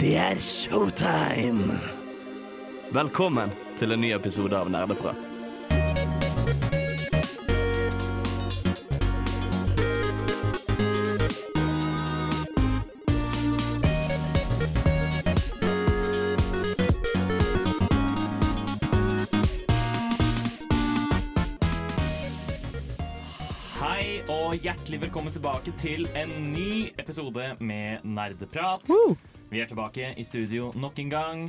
Det er showtime! Velkommen til en ny episode av Nerdeprat. Hei og hjertelig velkommen tilbake til en ny episode med Nerdeprat. Vi er tilbake i studio nok en gang.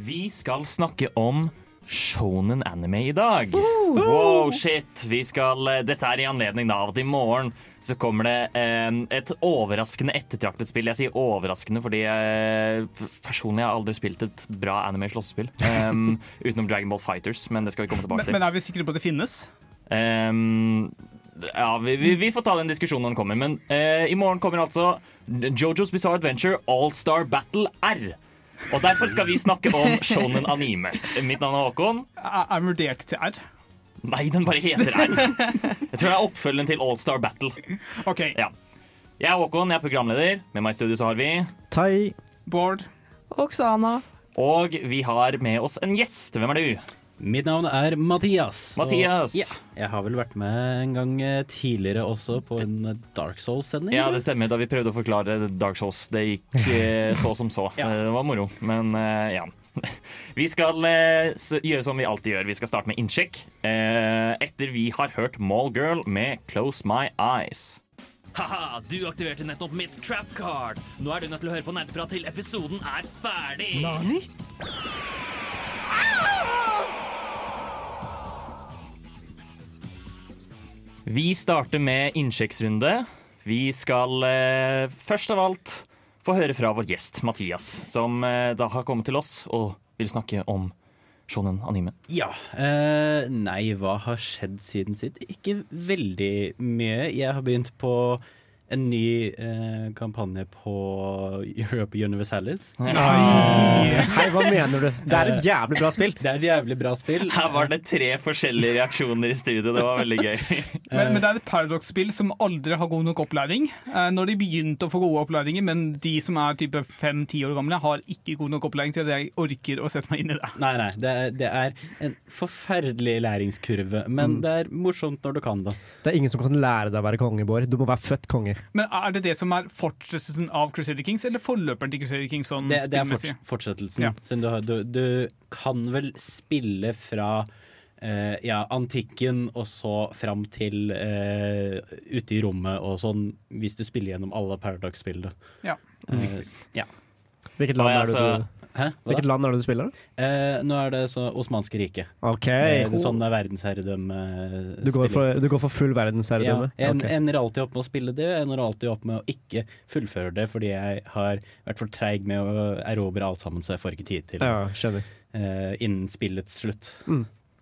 Vi skal snakke om shonen anime i dag. Wow, shit. Vi skal, eh, dette er i anledning av at i morgen så kommer det eh, et overraskende ettertraktet spill. Jeg sier overraskende fordi eh, personlig har jeg aldri spilt et bra anime-slåssespill. Um, utenom Dragon Ball Fighters, men det skal vi komme tilbake til. men er vi sikre på at det finnes? Ehm, ja, vi, vi, vi får ta den diskusjonen når den kommer. Men eh, i morgen kommer altså Jojo's Bizarre Adventure All-Star Battle R. Og derfor skal vi snakke om shonen anime. Mitt navn er Håkon. Er, er vurdert til R? Nei, den bare heter R. Jeg tror det er oppfølgeren til All-Star Battle. OK. Ja. Jeg er Håkon, jeg er programleder. Med meg i studio så har vi Tai. Bård. Oksana. Og vi har med oss en gjest. Hvem er du? Mitt navn er Mathias. Mathias. Og, ja, jeg har vel vært med en gang eh, tidligere også på en eh, Dark Souls-sending. Ja, det stemmer. Da vi prøvde å forklare Dark Souls, det gikk eh, så som så. Ja. Det var moro, men ja. Vi skal gjøre som vi alltid gjør. Vi skal starte med innsjekk. eh, Etter vi har hørt Mallgirl med Close My Eyes. Haha, du aktiverte nettopp mitt trap card. Nå er du nødt til å høre på nerdeprat til episoden er ferdig. Nani? Vi starter med innsjekksrunde. Vi skal eh, først av alt få høre fra vår gjest Mathias, som eh, da har kommet til oss og vil snakke om shonen anime. Ja. eh, nei, hva har skjedd siden sitt? Ikke veldig mye. Jeg har begynt på en ny eh, kampanje på Europe Universalis. Hei, hva mener du? Det er et jævlig bra spill. Det er et jævlig bra spill. Her var det tre forskjellige reaksjoner i studio. Det var veldig gøy. Men, men det er et Paradox-spill som aldri har god nok opplæring. Eh, når de begynte å få gode opplæringer, men de som er type fem-ti år gamle, har ikke god nok opplæring til at jeg orker å sette meg inn i det. Nei, nei. Det er, det er en forferdelig læringskurve, men det er morsomt når du kan det. Det er ingen som kan lære deg å være konge, Bård. Du må være født konge. Men er det det som er fortsettelsen av Crusader Kings, eller forløperen til Crusader Kings? sånn Det, det er forts fortsettelsen. Ja. Du, du, du kan vel spille fra eh, ja, antikken og så fram til eh, ute i rommet og sånn, hvis du spiller gjennom alle Paradox-spillene. Ja. Eh, ja. Hvilket land er det så- du Hæ? Hva Hvilket da? land er det du spiller? Eh, nå er det så Osmanske riket. Okay. Det sånn verdensherredømme eh, Du går for, du går for full ja, verdensherredømme? jeg okay. ender alltid opp med å spille det, jeg ender alltid opp med å ikke fullføre det, fordi jeg har vært for treig med å erobre alt sammen, så jeg får ikke tid til Ja, eh, innen spillets slutt.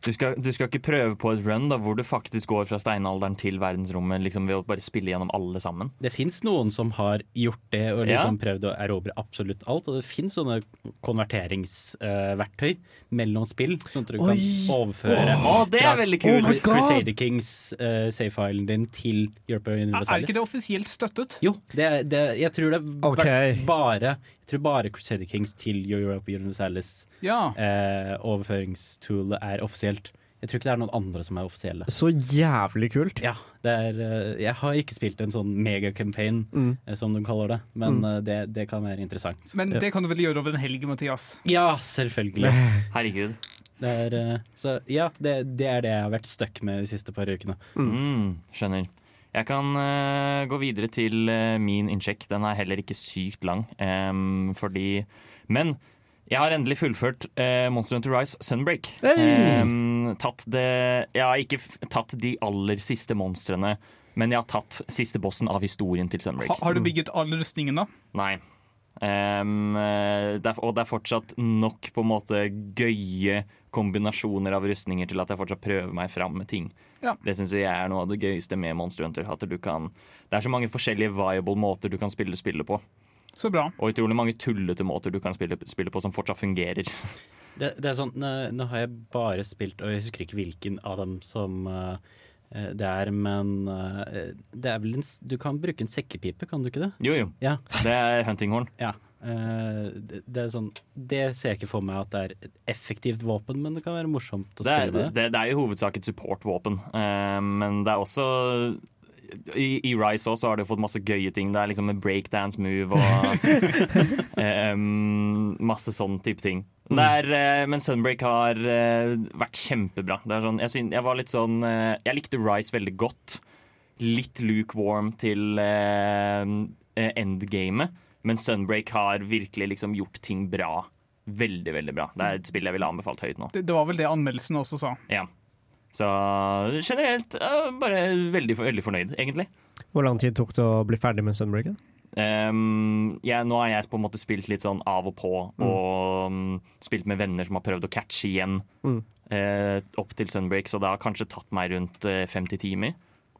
Du skal, du skal ikke prøve på et run da, hvor du faktisk går fra steinalderen til verdensrommet liksom, ved å bare spille gjennom alle sammen. Det fins noen som har gjort det og Ja. liksom prøvd å erobre absolutt alt. Og det fins sånne konverteringsverktøy mellom spill, sånn at du kan overføre oh, det er veldig kult! Oh. Crusader Kings uh, save-filen din til European Universalis. er ikke det offisielt støttet? Jo, det, det, jeg tror det er Ok. bare Jeg tror bare Crusader Kings til European Universalis Ja. eh, overføringstool er offisielt. Jeg tror ikke det er noen andre som er offisielle. Så jævlig kult. Ja, det er, eh, jeg har ikke spilt en sånn megacampaign, Mm. eh, som de kaller det, men mm. det, det kan være interessant. Men det kan du vel gjøre over en helg, Mathias? Ja, selvfølgelig. Herregud. Det er, eh, så ja, det, det er det jeg har vært stuck med de siste par ukene. Mm, skjønner. Jeg kan eh, gå videre til eh, min innsjekk. Den er heller ikke sykt lang. em, fordi Men jeg har endelig fullført eh, Monster Hunter Rise Sunbreak. Hey! Um, tatt det Jeg har ikke f tatt de aller siste monstrene, men jeg har tatt siste bossen av historien til Sunbreak. Ha, har du bygget alle rustningene? da? Nei. Eh, det er, og det er fortsatt nok på en måte gøye kombinasjoner av rustninger til at jeg fortsatt prøver meg fram med ting. Ja. Det syns jeg er noe av det gøyeste med Monster Hunter. At du kan, det er så mange forskjellige viable måter du kan spille spillet på. Så bra. Og utrolig mange tullete måter du kan spille, spille på som fortsatt fungerer. Det, det er sånn, nå, nå har jeg bare spilt, og jeg husker ikke hvilken av dem som eh, det er, men eh, det er vel en, du kan bruke en sekkepipe, kan du ikke det? Jo, jo. Ja. Det er huntinghorn. ja. Eh, det, det er sånn Det ser jeg ikke for meg at det er et effektivt våpen, men det kan være morsomt å spille med det. det, det er i hovedsak et supportvåpen, uh, men det er også i, I Rise også har det fått masse gøye ting. Det er liksom en breakdance move og um, masse sånn type ting. Det er, eh, men Sunbreak har uh, vært kjempebra. Det er sånn, jeg, synes, jeg var litt sånn Jeg likte Rise veldig godt. Litt lukewarm til endgamet, men Sunbreak har virkelig liksom gjort ting bra. Veldig, veldig bra. Det er et spill jeg ville anbefalt høyt nå. Det, det var vel det anmeldelsen også sa. Ja. Så generelt eh, bare veldig, veldig fornøyd, egentlig. Hvor lang tid tok det å bli ferdig med Sunbreak? Um, ja, nå har jeg på en måte spilt litt sånn av og på, og um, spilt med venner som har prøvd å catche igjen Mm. Uh, opp til Sunbreak, så det har kanskje tatt meg rundt uh, 50 timer.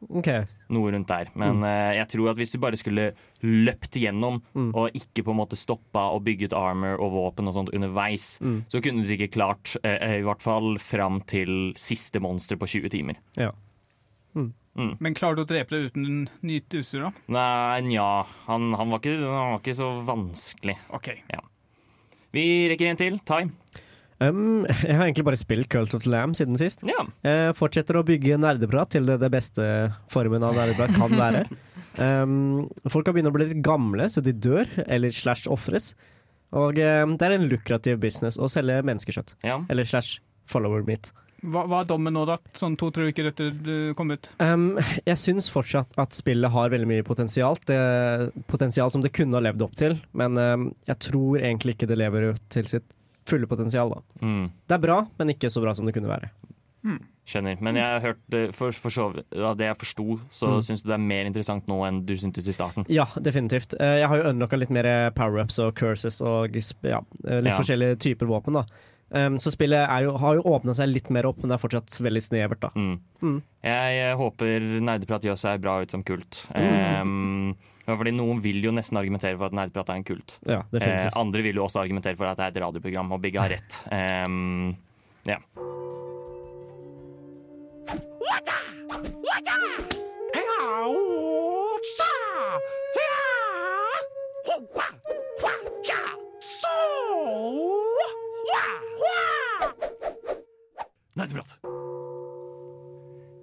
OK. Noe rundt der. Men eh, jeg tror at hvis du bare skulle løpt gjennom, Mm. og ikke på en måte stoppa og bygget armor og våpen og sånt underveis, Mm. så kunne du sikkert klart uh, i hvert fall fram til siste monster på 20 timer. Ja. Men klarer du å drepe det uten nytt utstyr, da? Nei, nja. Han, han, han var ikke så vanskelig. OK. Vi rekker en til. Time. Um, jeg har egentlig bare spilt Cult of the Lamb siden sist. Ja. Jeg fortsetter å bygge nerdeprat til det, det beste formen av nerdeprat kan være. Um, folk har begynt å bli litt gamle, så de dør, eller slash ofres. Og um, det er en lukrativ business å selge menneskekjøtt. ja. Eller slash follower meat. Hva, hva er dommen nå, da? Sånn to-tre uker etter du kom ut? Um, jeg syns fortsatt at spillet har veldig mye potensial. Det, potensial som det kunne ha levd opp til, men um, jeg tror egentlig ikke det lever ut til sitt fulle potensial. Da. Mm. Det er bra, men ikke så bra som det kunne være. Skjønner. Men jeg har hørt eh, for, for så, av det jeg forsto, så Mm. syns du det er mer interessant nå enn du syntes i starten. Ja, definitivt. Eh, Jeg har jo unlocka litt mer power-ups og curses og ja, eh, litt Ja. forskjellige typer våpen. da. Um, så spillet er jo, har jo åpna seg litt mer opp, men det er fortsatt veldig snevert. da. Mm. Mm. Jeg, jeg, håper nerdeprat gjør seg bra ut som kult. Um, ja, fordi Noen vil jo nesten argumentere for at nerdprat er en kult. Ja, Eh, andre vil jo også argumentere for at det er et radioprogram, og begge har rett. Um, ja. Nerdeprat.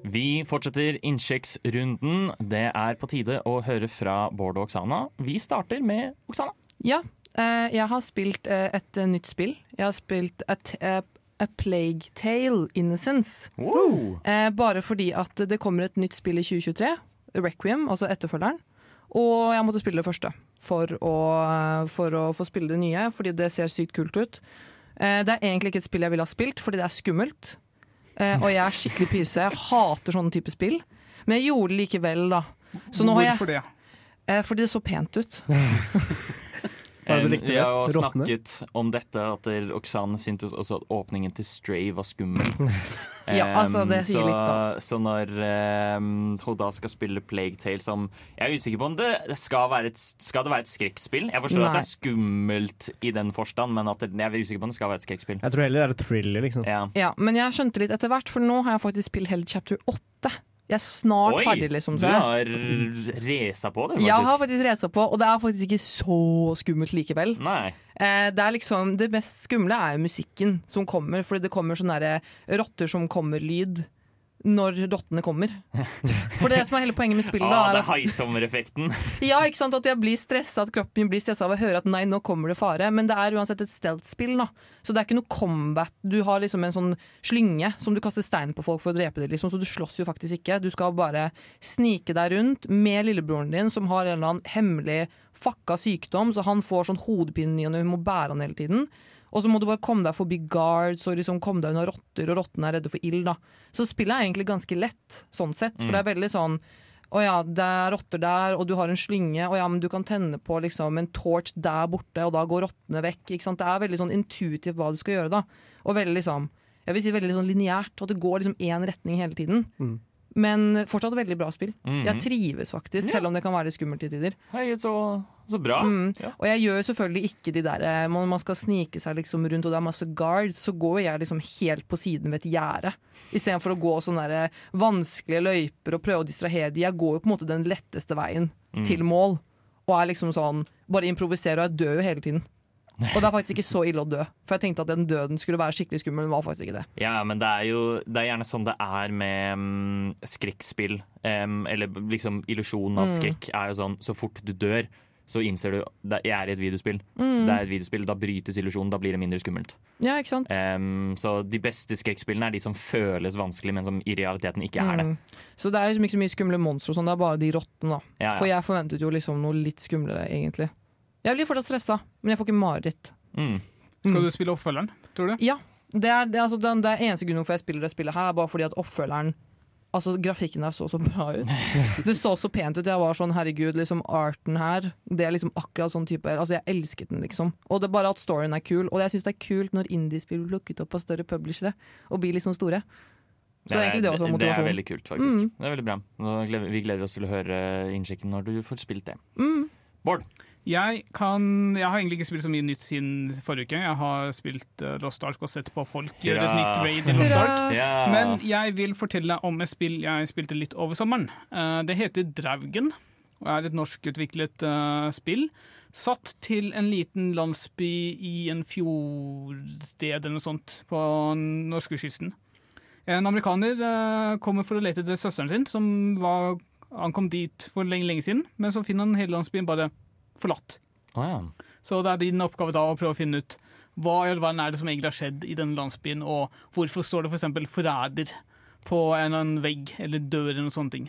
Vi fortsetter innsjekksrunden. Det er på tide å høre fra Bård og Oksana. Vi starter med Oksana. Ja, eh, jeg har spilt eh, et eh, nytt spill. Jeg har spilt et, A Plague Tale Innocence. Wow. Eh, bare fordi at det kommer et nytt spill i 2023, Requiem, altså etterfølgeren. Og jeg måtte spille det første for å, for å få spille det nye, fordi det ser sykt kult ut. Eh, det er egentlig ikke et spill jeg ville ha spilt, fordi det er skummelt. Eh, og jeg er skikkelig pyse. Jeg hater sånne type spill. Men jeg gjorde det likevel, da. Så nå har jeg, Hvorfor det? eh, fordi det så pent ut. Vi har jo snakket om dette, at Oksane syntes også at åpningen til Stray var skummel. Ja, altså, det sier så, litt, da. Så når um, hun da skal spille Plague Tale som Jeg er usikker på om det skal være et, skal det være et skrekkspill. Jeg forstår at det er skummelt i den forstand, men at det, jeg er usikker på om det skal være et skrekkspill. Jeg tror heller det er et thriller, liksom. Ja. Ja, men jeg skjønte litt etter hvert, for nå har jeg faktisk spilt hele chapter 8. Jeg er snart ferdig, liksom. du har resa på det, faktisk. Jeg har faktisk resa på, og det er faktisk ikke så skummelt likevel. Nei. Eh, det er liksom, det mest skumle er jo musikken som kommer, fordi det kommer sånne rotter som kommer-lyd når dottene kommer. For det som er hele poenget med spillet. Ah, da, det er heisommereffekten at, ja, ikke sant, at jeg blir stressa, at kroppen min blir stressa av å høre at nei, nå kommer det fare. Men det er uansett et stealth-spill, da. Så det er ikke noe combat. Du har liksom en sånn slynge som du kaster stein på folk for å drepe dem, liksom. så du slåss jo faktisk ikke. Du skal bare snike deg rundt med lillebroren din, som har en eller annen hemmelig fucka sykdom, så han får sånn hodepine og hun må bære han hele tiden. Og så må du bare komme deg forbi guards og liksom komme deg unna rotter, og rottene er redde for ild. da. Så spillet er egentlig ganske lett, sånn sett. For det er veldig sånn å ja, det er rotter der, og du har en slynge. Å ja, men du kan tenne på liksom en torch der borte, og da går rottene vekk. Ikke sant? Det er veldig sånn intuitivt hva du skal gjøre, da. Og veldig liksom Jeg vil si veldig sånn lineært, og det går liksom én retning hele tiden. Mm. Men fortsatt veldig bra spill. Mhm. Jeg trives faktisk, selv om det kan være litt skummelt til tider. Hei, så, så bra. Mm. Ja. Og jeg gjør selvfølgelig ikke de der eh, Når man skal snike seg liksom rundt og det er masse guards, så går jeg liksom helt på siden ved et gjerde. Istedenfor å gå sånne der vanskelige løyper og prøve å distrahere de. Jeg går jo på en måte den letteste veien Mm. til mål. og er liksom sånn Bare improviserer, og jeg dør jo hele tiden. Og det er faktisk ikke så ille å dø, for jeg tenkte at den døden skulle være skikkelig skummel, men var faktisk ikke det. Ja, men det er jo det er gjerne sånn det er med um, skrekkspill. Um, eller liksom illusjonen av Mm. skrekk er jo sånn så fort du dør, så innser du at jeg er i et videospill. Mm. Det er et videospill, Da brytes illusjonen, da blir det mindre skummelt. Ja, ikke sant? Um, så de beste skrekkspillene er de som føles vanskelig, men som i realiteten ikke er det. Mm. Så det er liksom ikke så mye skumle monstre sånn, det er bare de rottene, da. Ja, For jeg forventet jo liksom noe litt skumlere, egentlig. Jeg blir fortsatt stressa, men jeg får ikke mareritt. Mm. Skal Mm. du spille oppfølgeren, tror du? Ja, det er, det, er altså, den, det er eneste grunnen for jeg spiller det spillet her, er bare fordi at oppfølgeren Altså, Grafikken der så så bra ut. Det så så pent ut. Jeg var sånn, herregud, liksom arten her Det er liksom akkurat sånn type Altså, jeg elsket den, liksom. Og det er bare at storyen er kul. Og jeg syns det er kult når indiespill blir plukket opp av større publishere og blir liksom store. Så det er egentlig det også det er veldig kult, faktisk. Mm. Det er veldig bra. Vi gleder oss til å høre innsjekken når du får spilt det. Mm. Bård? Jeg, kan, jeg har egentlig ikke spilt så mye nytt siden forrige uke. Jeg har spilt uh, Lost Ark og sett på folk gjøre et nytt raid i Lost Ark. Ja. Men jeg vil fortelle om et spill jeg spilte litt over sommeren. Eh, det heter Draugen og er et norskutviklet uh, spill. Satt til en liten landsby i en fjordsted eller noe sånt på norskekysten. En amerikaner eh, kommer for å lete etter søsteren sin, som var, ankom dit for lenge, lenge siden. Men så finner han hele landsbyen bare forlatt. Oh, ja. Så det er din oppgave da å prøve å finne ut hva i all verden er det som egentlig har skjedd i denne landsbyen, og hvorfor står det f.eks. forræder på en eller annen vegg eller dør eller noen sånne ting.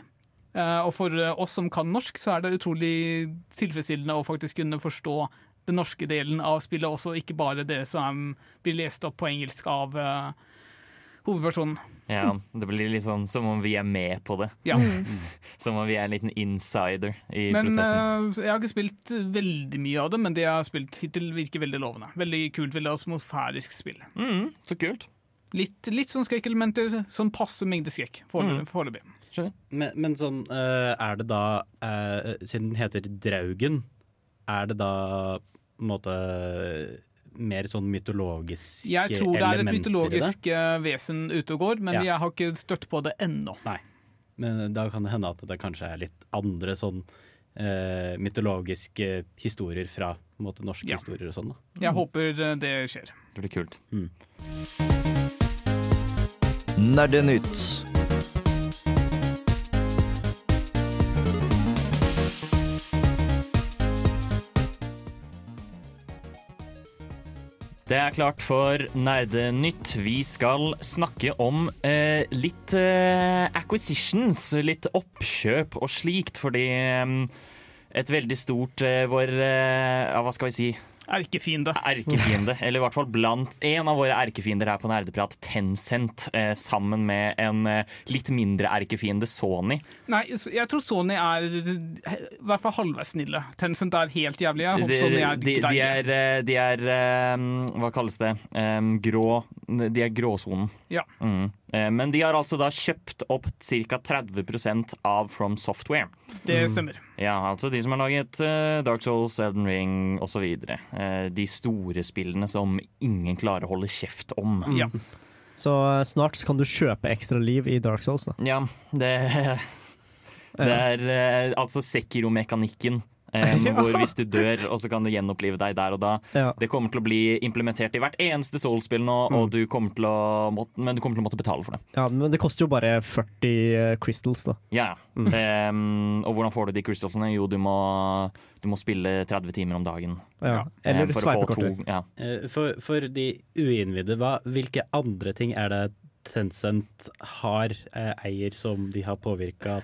Eh, og for eh, oss som kan norsk, så er det utrolig tilfredsstillende å faktisk kunne forstå den norske delen av spillet også, ikke bare det som blir lest opp på engelsk av eh, hovedpersonen. ja. Det blir litt sånn som om vi er med på det. Ja. Som om vi er en liten insider i Men prosessen. Uh, Jeg har ikke spilt veldig mye av det, men det jeg har spilt hittil, virker veldig lovende. Veldig kult, veldig atmosfærisk spill. Mm, så kult. Litt, litt sånn skrekkelementer, sånn passe mengde skrekk foreløpig. Mm. Men, men sånn, eh, er det da eh, Siden den heter Draugen, er det da på en måte mer sånn mytologiske Jeg tror det er et elementer i det? mytologisk eh, vesen ute og går, men Ja. jeg har ikke støtt på det ennå. Men da kan det hende at det kanskje er litt andre sånn eh, mytologiske historier fra på en måte, norske Ja. historier og sånn. da. Jeg håper eh, det skjer. Det blir kult. Nerdenytt. Det er klart for Nerdenytt. Vi skal snakke om eh, litt eh, acquisitions, litt oppkjøp og slikt, fordi eh, et veldig stort eh, vår eh, hva skal vi si? Erkefiende. Erkefiende, eller i hvert fall blant en av våre erkefiender her på Nerdeprat, Tencent, eh, sammen med en eh, litt mindre erkefiende, Sony. Nei, jeg tror Sony er i hvert fall halvveis snille. Tencent er helt jævlige, og Sony er de, de de, er, eh, de er eh, Hva kalles det? Eh, grå De er gråsonen. Ja. Mm. Eh, Men de har altså da kjøpt opp ca. 30% av From Software. Det stemmer. Ja, altså de som har laget eh, Dark Souls, Elden Ring osv. Uh, de store spillene som ingen klarer å holde kjeft om. Ja. Så eh, snart kan du kjøpe ekstra liv i Dark Souls. Da. Ja, det, det er eh, altså Sekiro-mekanikken. eh, hvor hvis du dør, og så kan du gjenopplive deg der og da. Ja. Det kommer til å bli implementert i hvert eneste Soul-spill nå, og du kommer til å måtte, men du kommer til å måtte betale for det. Ja, men det koster jo bare 40 eh, crystals, da. Ja, Em, Og hvordan får du de crystalsene? Jo, du må, du må spille 30 timer om dagen. Ja. Eller um, sveipekortet. Ja. Eh, For, for de uinnvidde, hvilke andre ting er det Tencent har, eh, eier, som de har påvirka?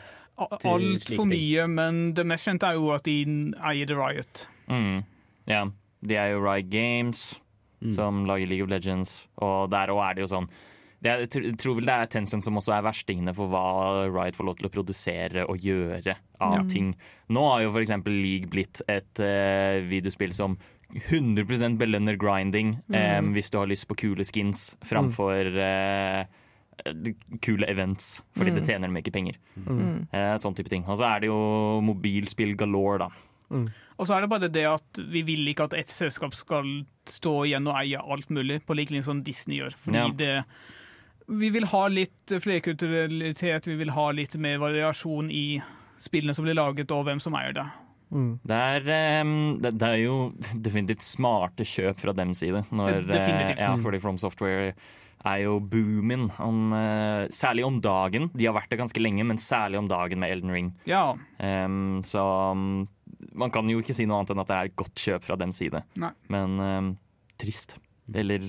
Altfor mye, men det mest kjente er jo at de eier The Riot. Mm. ja. De er jo Riot Games, Mm. som lager League of Legends, og der òg er det jo sånn det er, jeg tror vel det er Tencent som også er verstingene for hva Riot får lov til å produsere og gjøre av Ja. ting. Nå har jo f.eks. League blitt et uh, videospill som 100% belønner grinding eh, hvis du har lyst på kule skins framfor eh, kule events, fordi det tjener dem ikke penger. Mm. Eh, sånn type ting. Og så er det jo mobilspill galore, da. Og så er det bare det at vi vil ikke at ett selskap skal stå igjen og eie alt mulig, på lik linje som Disney gjør. Fordi Ja. det Vi vil ha litt flerkulturalitet, vi vil ha litt mer variasjon i spillene som blir laget, og hvem som eier det. Mm. Det er, ehm, det, det er jo definitivt smarte kjøp fra dems side. Når, eh, Definitivt. Ja, fordi From Software er jo boomen, om, eh, særlig om dagen. De har vært det ganske lenge, men særlig om dagen med Elden Ring. Ja. Um, så um, man kan jo ikke si noe annet enn at det er et godt kjøp fra dems side. Nei. Men um, trist. Eller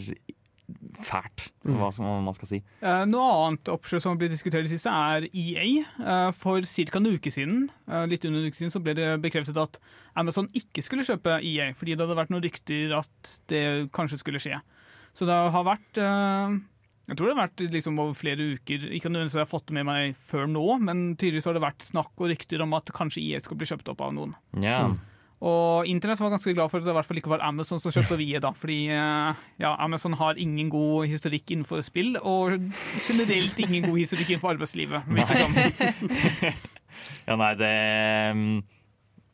fælt, hva som man skal si. Uh, noe annet oppkjøp som har blitt diskutert i det siste, er EA. Uh, for ca. en uke siden uh, litt under en uke siden, så ble det bekreftet at Amazon ikke skulle kjøpe EA, fordi det hadde vært noen rykter at det kanskje skulle skje. Så det har vært eh, Jeg tror det har vært liksom over flere uker. Ikke nødvendigvis har jeg fått det med meg før nå, men tydeligvis har det vært snakk og rykter om at kanskje IS skal bli kjøpt opp av noen. Ja. Og internett var ganske glad for at det i hvert fall ikke var Amazon som kjøpte VIE, da. Fordi eh, ja, Amazon har ingen god historikk innenfor spill, og generelt ingen god historikk innenfor arbeidslivet. Nei. Ja, nei, det um,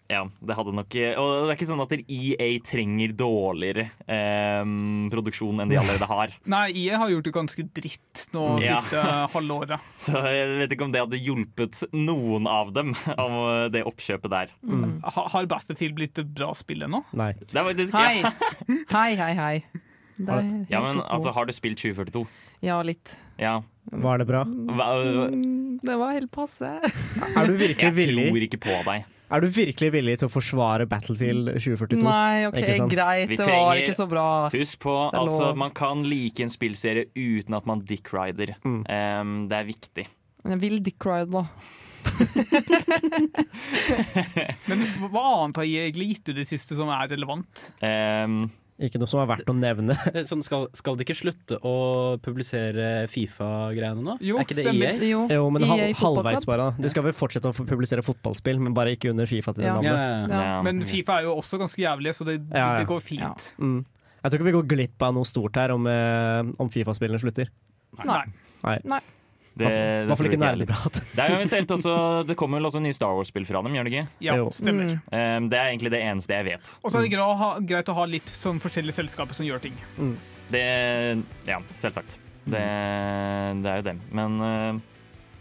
Ja, det hadde nok Og det er ikke sånn at EA trenger dårligere eh, produksjon enn de allerede har. Nei, EA har gjort det ganske dritt nå Ja. siste halvåret. Så jeg vet ikke om det hadde hjulpet noen av dem, av det oppkjøpet der. Ha, har Battlefield blitt et bra spill ennå? Nei. Det er faktisk Hei! Ja, Hei, hei, hei. Det er ja men altså, har du spilt 2042? Ja, litt. Ja. Var det bra? Hva, Mm, Det var helt passe. Er du virkelig jeg tror ikke på deg. Er du virkelig villig til å forsvare Battlefield 2042? Nei, OK, greit. Det var ikke så bra. Husk på, altså, man kan like en spillserie uten at man dickrider. Mm. Um, det er viktig. Men jeg vil Dick Ride, da. Men hva annet har jeg gitt ut i det siste som er relevant? Um, Ikke noe som er verdt å nevne. Sånn, skal, skal de ikke slutte å publisere Fifa-greiene nå? Jo, er ikke det stemmer. EA? Jo, Jo, men EA halvveis bare. De skal vel fortsette å publisere fotballspill, men bare ikke under Fifa til det Ja. Navnet. ja, ja. Ja. Men Fifa er jo også ganske jævlig, så det, Ja, ja. det går fint. Mm. Jeg tror ikke vi går glipp av noe stort her om, eh, om Fifa-spillene slutter. Nei. Nei. I det det tror ikke nerdeprat. Det er jo eventuelt også Det kommer vel også nye Star Wars-spill fra dem, gjør det ikke? Ja, stemmer. Mm. Um, det er egentlig det eneste jeg vet. Og så er det greit å, ha, greit å ha litt sånn forskjellige selskaper som gjør ting. Det Ja, selvsagt. Det, det er jo det. Men uh,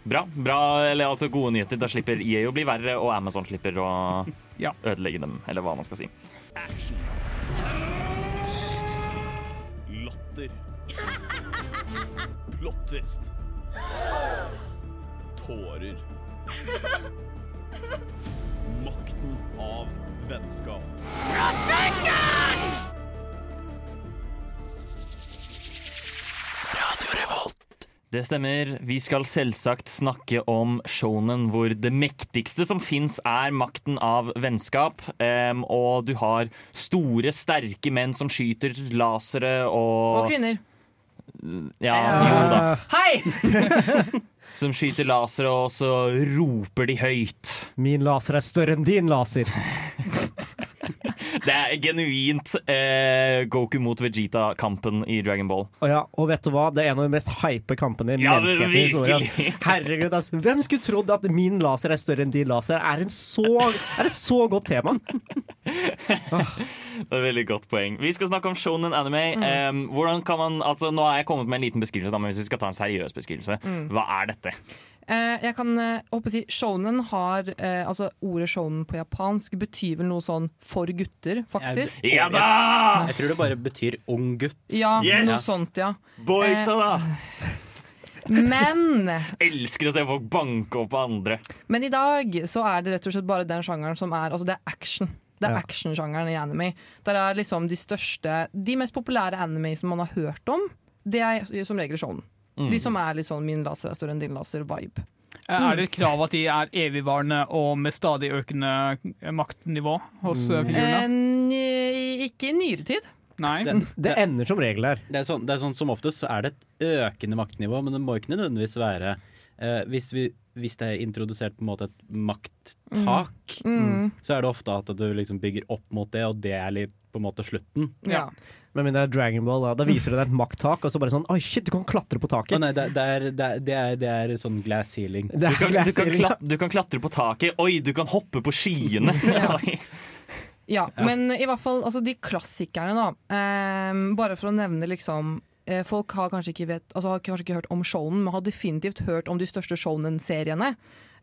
bra. bra, eller altså Gode nyheter. Da slipper EA å bli verre, og Amazon slipper å Ja. ødelegge dem, eller hva man skal si. Latter. Plottvist. Tårer. Makten av vennskap. Det stemmer. Vi skal selvsagt snakke om shonen hvor det mektigste som fins, er makten av vennskap. Um, og du har store, sterke menn som skyter lasere og, Og kvinner. Ja, jo da. Hei! Som skyter lasere, og så roper de høyt. Min laser er større enn din laser. Det er genuint eh, Goku mot Vegeta-kampen i Dragon Ball. Og, ja, og vet du hva? Det er en av de mest hype kampene i Ja, menneskehetens historie. Herregud, altså. Hvem skulle trodd at min laser er større enn din laser? Er, en så, er et så godt tema. Det er et veldig godt poeng. Vi skal snakke om shonen anime. Em, hvordan kan man, altså Nå har jeg kommet med en liten beskrivelse, da, men hvis vi skal ta en seriøs beskrivelse, hva er dette? Uh, jeg kan uh, håpe å si Shonen har uh, Altså ordet shonen på japansk betyr vel noe sånn for gutter, faktisk. Ja da! Jeg tror det bare betyr ung gutt. Ja, Yes! noe sånt, ja. Boysa, da! Men Elsker å se folk banke opp andre. Men i dag så er det rett og slett bare den sjangeren som er Altså det er action. Det er Ja. actionsjangeren i anime. Der er liksom de største De mest populære anime som man har hørt om, det er som regel shonen. Mm. De som er litt sånn 'min laser er større enn din laser'-vibe. Mm. Er det et krav at de er evigvarende og med stadig økende maktnivå hos eh, Eh, figurene? n- ikke i nyere tid. Nei. Det, Det det, ender som regel der. det, er sånn, det er sånn Som oftest så er det et økende maktnivå, men det må ikke nødvendigvis være eh, hvis, vi, hvis det er introdusert på en måte et makttak, Mm. så er det ofte at du liksom bygger opp mot det, og det er litt på en måte slutten. Ja. Med mindre det er Dragon Ball, da, da viser det deg et makttak, og så bare sånn Oi, shit, du kan klatre på taket. taket. nei, det, det, er, det, er, det, er, det er sånn glass ceiling. Du kan, kan, du, kan klatre, du kan klatre på taket. Oi, du kan hoppe på skyene! ja. Ja, men i hvert fall altså de klassikerne, da. Ehm, bare for å nevne liksom eh, Folk har kanskje vet, altså har kanskje ikke hørt om shonen, men har definitivt hørt om de største shonen-seriene.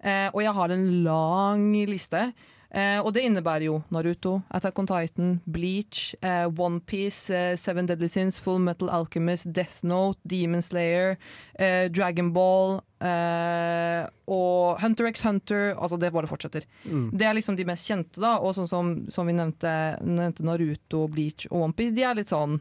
Eh, og jeg har en lang liste. Eh, og det innebærer jo Naruto, Attack on Titan, Bleach, eh, Onepiece, eh, Seven Deadly Sins, Full Metal Alchemist, Death Note, Demon Slayer, Dragonball Dragon Ball eh, og Hunter x Hunter. Altså, det bare fortsetter. Mm. Det er liksom de mest kjente, da. Og sånn som, som vi nevnte, nevnte Naruto, Bleach og Onepiece, de er litt sånn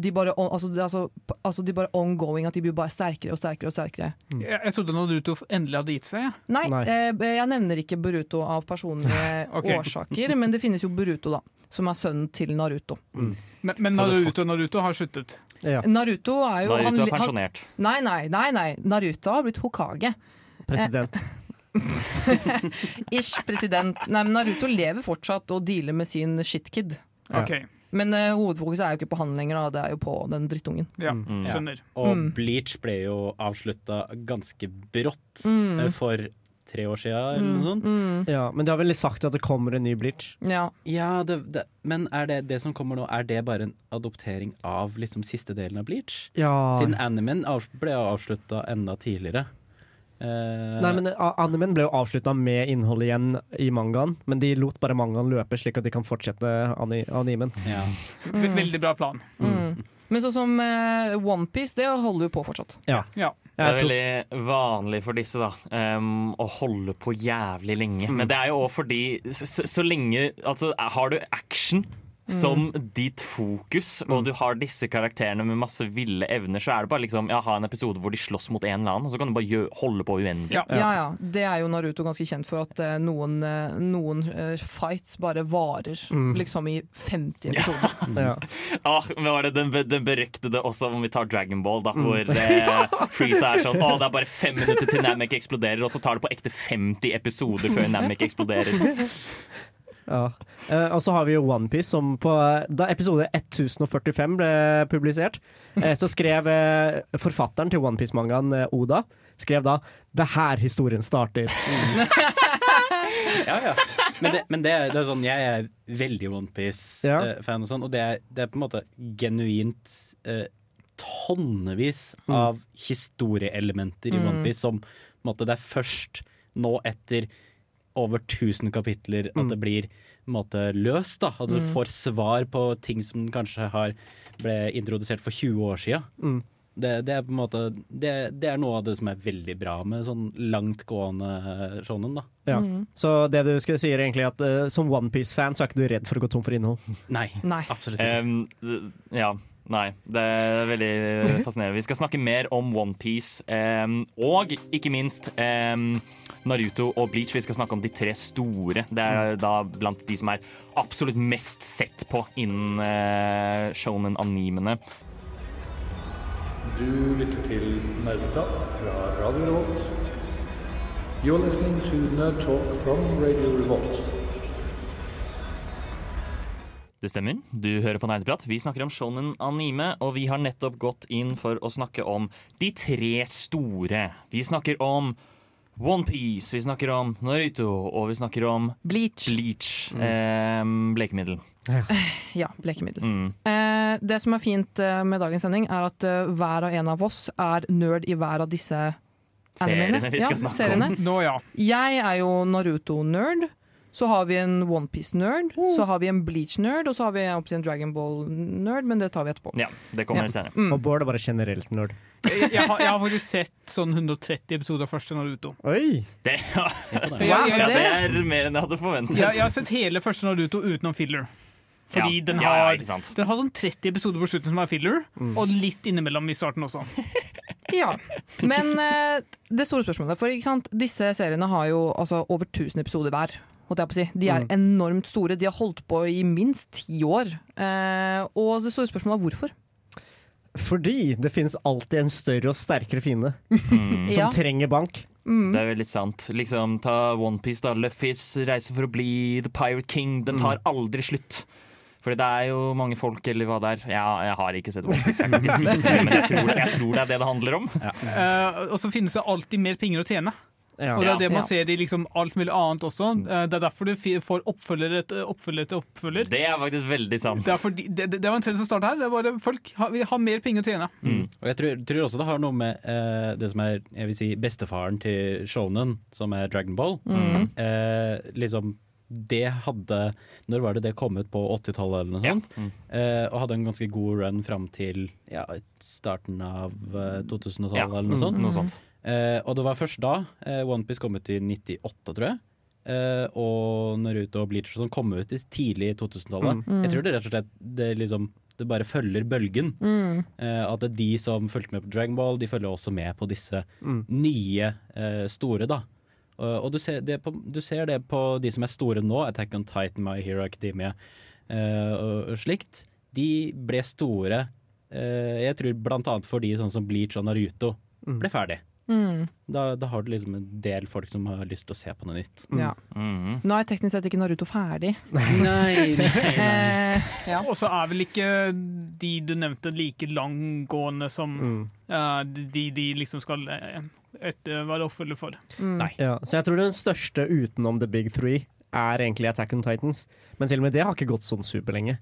de bare, on, altså, altså, altså, de bare ongoing, at de blir bare sterkere og sterkere. og sterkere Jeg, jeg trodde Naruto endelig hadde gitt seg. Nei, Nei. Eh, jeg nevner ikke Boruto av personlige okay. årsaker, men det finnes jo Boruto, da. Som er sønnen til Naruto. Men, men det Naruto, Naruto har sluttet. Ja, Naruto er jo Naruto han- er han- pensjonert. Nei, nei, nei, nei. Naruto har blitt Hokage. president. Ish president. Nei, men Naruto lever fortsatt og dealer med sin shitkid. Ja. Men uh, hovedfokuset er jo ikke på han lenger, da. det er jo på den drittungen. ja, Mm. skjønner. Og Mm. Bleach ble jo avslutta ganske brått Mm. eh, for tre år sia, eller noe sånt. Mm, Ja, men de har vel sagt at det kommer en ny Bleach. ja. Ja, det, det, men er det det som kommer nå, er det bare en adoptering av liksom siste delen av Bleach? Ja. Siden animen av, ble avslutta enda tidligere. Eh, Nei, men a- Animen ble jo avslutta med innholdet igjen i mangaen, men de lot bare mangaen løpe, slik at de kan fortsette ani animen. ja. Mm. Veldig bra plan. Mm. Men sånn som uh, Onepiece, det holder jo på fortsatt. Ja. Det er veldig vanlig for disse da um, å holde på jævlig lenge. Men det er jo òg fordi så, så- så lenge Altså, har du action som ditt fokus, og du har disse karakterene med masse ville evner, så er det bare liksom ja, ha en episode hvor de slåss mot en eller annen, og så kan du bare gjø holde på uendelig. Ja. Ja, ja. Det er jo Naruto ganske kjent for at uh, noen, uh, noen uh, fights bare varer liksom i 50 episoder. ja. Ah, men var det den, den beryktede også, om vi tar Dragon Ball, da, hvor det, Freeza er sånn Å, det er bare fem minutter til Namek eksploderer, og så tar det på ekte 50 episoder før Namek eksploderer. Ja. Uh, og så har vi jo OnePiece, som på, da episode 1045 ble publisert, uh, så skrev uh, forfatteren til OnePiece-mangaen, eh, Oda, skrev da 'Det er her historien starter'. ja, ja. Men, det, men det, er- det er sånn, jeg er veldig Ja. OnePiece-fan, og sånn, og det er, det er på en måte genuint eh, tonnevis Mm. av historieelementer i Mm. OnePiece som på en måte, det er først nå etter over 1000 kapitler at Mm. det blir en måte løst. da At du får svar på ting som kanskje har ble introdusert for 20 år sia. Mm. Det, det er på en måte det, det er noe av det som er veldig bra med sånn langtgående shonen. da Ja. Mm. Så det du skal si er egentlig at uh, som OnePiece-fan så er ikke du redd for å gå tom for innhold. Nei, Nei. absolutt ikke. Um, ja. Nei, det er veldig fascinerende. Vi skal snakke mer om OnePiece um, og ikke minst um, Naruto og Bleach. Vi skal snakke om de tre store. Det er da blant de som er absolutt mest sett på innen uh, shonen-animene. Du lytter til Nerdeprat fra Radio Revolt. You're listening to Nerd Talk from Radio Revolt. Det stemmer. Du hører på Nerdeprat. Vi snakker om shonen anime, og vi har nettopp gått inn for å snakke om de tre store. Vi snakker om OnePiece, vi snakker om Naruto, og vi snakker om Bleach. Bleach. em, blekemiddel. Ja, blekemiddel. Mm. Eh, det som er fint eh, med dagens sending, er at eh, hver og en av oss er nerd i hver av disse. Seriene vi skal ja, snakke seriene. Nå ja. Jeg er jo Naruto-nerd. Så har vi en Onepiece-nerd, så har vi en Bleach-nerd, og så har vi en Dragon Ball-nerd, men det tar vi etterpå. Ja, det kommer Ja. senere. Mm. Og Bård er bare generelt nerd. Jeg, jeg, har, jeg har faktisk sett sånn 130 episoder av første Naruto. Oi! Det, ja. ja, jeg- altså, jeg er mer enn jeg hadde forventet. Jeg, jeg har sett hele første Naruto utenom filler. Fordi ja. den, har, den har sånn 30 episoder på slutten som er filler, og litt innimellom i starten også. ja. Men eh, det store spørsmålet For ikke sant? disse seriene har jo altså, over 1000 episoder hver. Holdt jeg på å si. De er enormt store. De har holdt på i minst ti år. Eh, og det store spørsmålet er hvorfor. Fordi det finnes alltid en større og sterkere fiende Mm. som Ja. trenger bank. Mm. Det er veldig sant. Liksom, ta OnePiece, da. Luffys reiser for å bli The Pirate King. Den tar aldri slutt. Fordi det er jo mange folk, eller hva det er. Ja, jeg har ikke sett OnePiece, jeg kan ikke si men jeg tror, jeg tror det er det det handler om. Eh, og så finnes det alltid mer penger å tjene. Ja. Og det er det man Ja. ser i liksom alt mulig annet også. Eh, det er derfor du får oppfølger etter oppfølger etter oppfølger. Det er faktisk veldig sant. Det, er fordi, det, det det var en trend som startet her. Det er bare folk har, vi har mer penger å tjene. Mm. Og jeg tror, tror også det har noe med eh, det som er jeg vil si, bestefaren til shonen, som er Dragon Ball. Mm. Eh, liksom det hadde Når var det det kom ut? På 80-tallet eller noe Ja. sånt? Mm. Eh, og hadde en ganske god run fram til ja, starten av eh, 2000-tallet Ja, eller noe sånt. Noe sånt. Eh, og det var først da eh, OnePiece kom ut i 98, tror jeg. Eh, og Naruto og Bleach og sånn kom ut i tidlig 2000-tallet. Mm. Jeg tror det rett og slett det liksom det bare følger bølgen. Mm. Eh, at det er de som fulgte med på Dragon Ball, de følger også med på disse Mm. nye eh, store, da. Og, du, ser det på, du ser det på de som er store nå, Attack on Titan, My Hero Academia eh, og, og slikt. De ble store, eh, jeg tror blant annet fordi sånn som Bleach og Naruto Mm. ble ferdig. Mm. Da, da har du liksom en del folk som har lyst til å se på noe nytt. Ja. Mm. Nå er teknisk sett ikke Naruto ferdig. Nei, Eh, ja. Og så er vel ikke de du nevnte like langgående som Mm. eh, de de liksom skal etter, være oppfølger for. Mm. Nei. Ja, så jeg tror den største utenom The Big Three er egentlig Attack on Titans. Men til og med det har ikke gått sånn superlenge.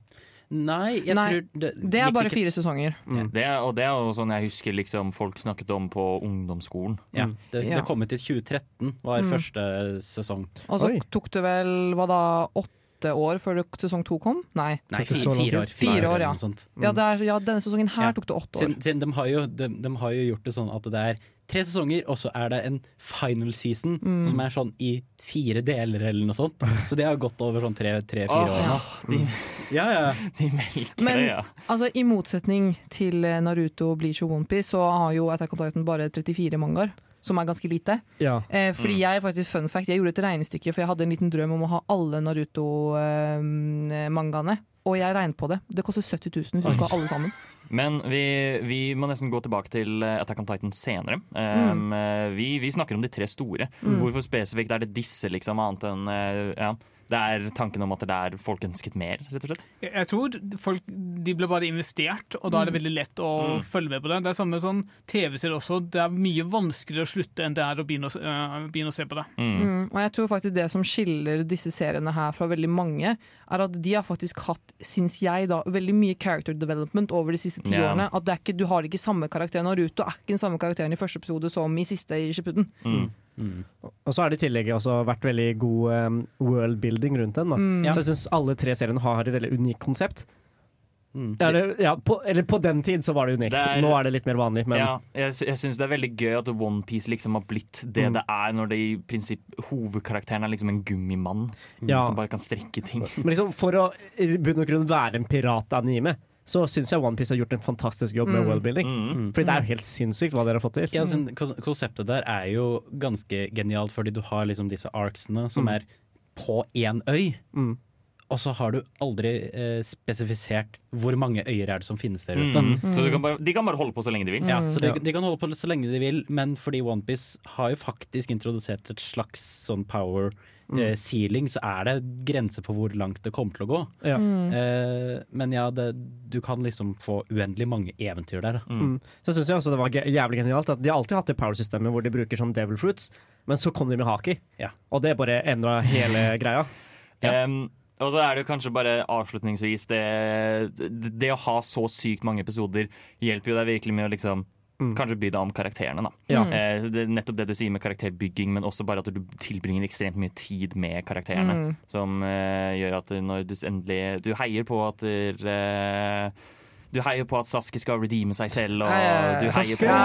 Nei, jeg Nei, tror det, Det er bare ikke- fire sesonger. Mm. Det, og det er jo sånn jeg husker liksom folk snakket om på ungdomsskolen. Ja, Mm. det, Ja. det kom ut i 2013, var Mm. første sesong. Og så Oi. tok det vel hva da, åtte år før sesong to kom? Nei. Nei, fire, fire år. Fire år, ja. noe. Ja, det er, ja denne sesongen her Ja. tok det åtte år. Siden, siden de, har jo, de, de har jo gjort det sånn at det er tre sesonger, og så er det en final season Mm. som er sånn i fire deler eller noe sånt. Så det har gått over sånn tre-fire år nå. de, Ja, ja. de melker Men- det, ja. Altså, I motsetning til Naruto, Bleach og OnePiece, så har jo Attack on Titan bare 34 mangaer. Som er ganske lite. Ja. Eh, fordi Mm. jeg faktisk, fun fact, jeg gjorde et regnestykke, for jeg hadde en liten drøm om å ha alle Naruto-mangaene. og jeg regnet på det. Det koster 70 000 hvis du skal ha alle sammen. Men vi, vi må nesten gå tilbake til eh, Attack on Titan senere. Um, mm. vi, vi snakker om de tre store. Mm. Hvorfor spesifikt er det disse, liksom, annet enn eh, ja. Det er tanken om at det er folk ønsket mer, rett og slett. Jeg, tror folk de ble bare investert, og da er det veldig lett å Mm. følge med på det. Det er samme sånn TV-serier også. Det er mye vanskeligere å slutte enn det er å begynne å, se- øh, begynne å se på det. Mm. Mm. Og jeg tror faktisk det som skiller disse seriene her fra veldig mange, er at de har faktisk hatt, syns jeg, da, veldig mye character development over de siste ti yeah. årene. At det er ikke, du har ikke samme karakter. Naruto er ikke den samme karakteren i første episode som i siste i Shippuden. Mm. Mm. Og så har det i tillegg også vært veldig god um, worldbuilding rundt den. Da. Mm. Ja. Så jeg syns alle tre seriene har et veldig unikt konsept. Mm. Eller, ja, på, eller på den tid så var det unikt. Det er- Nå er det litt mer vanlig. Men Ja, jeg, jeg syns det er veldig gøy at OnePiece liksom har blitt det Mm. det er, når det i prinsipp hovedkarakteren er liksom en gummimann Ja. som bare kan strekke ting. Men liksom, for å i bunn og grunn være en piratanime, så syns jeg OnePiece har gjort en fantastisk jobb med Mm. worldbuilding. Mm. Fordi det er jo helt sinnssykt hva dere har fått til. Ja, altså, Konseptet der er jo ganske genialt, fordi du har liksom disse arcsene som Mm. er på én øy. Mm. Og så har du aldri eh, spesifisert hvor mange øyer er det som finnes der ute. Mm. Så du kan bare, de kan bare holde på så lenge de vil. Ja, Mm. så de, de kan holde på så lenge de vil, men fordi OnePiece har jo faktisk introdusert et slags sånn power Mm. Eh, ceiling, så er det grenser på hvor langt det kommer til å gå. Ja. Mm. Eh, men ja, det, du kan liksom få uendelig mange eventyr der. Mm. Mm. Så syns jeg også det var jævlig genialt at de har alltid hatt det power-systemet hvor de bruker sånn devil fruits, men så kom de med haki. Ja. Og det bare endra hele greia. Ja. Um, og så er det jo kanskje bare avslutningsvis det, det, det å ha så sykt mange episoder hjelper jo deg virkelig med å liksom Mm. Kanskje by deg om karakterene, da. Ja. Mm. Eh, det nettopp det du sier med karakterbygging, men også bare at du tilbringer ekstremt mye tid med karakterene. Mm. Som eh, gjør at når du endelig Du heier på at eh, Du heier på at Saski skal redeeme seg selv, og du heier på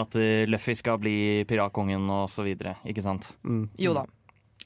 at eh, Luffy skal bli piratkongen og så videre. Ikke sant? Mm. Jo da.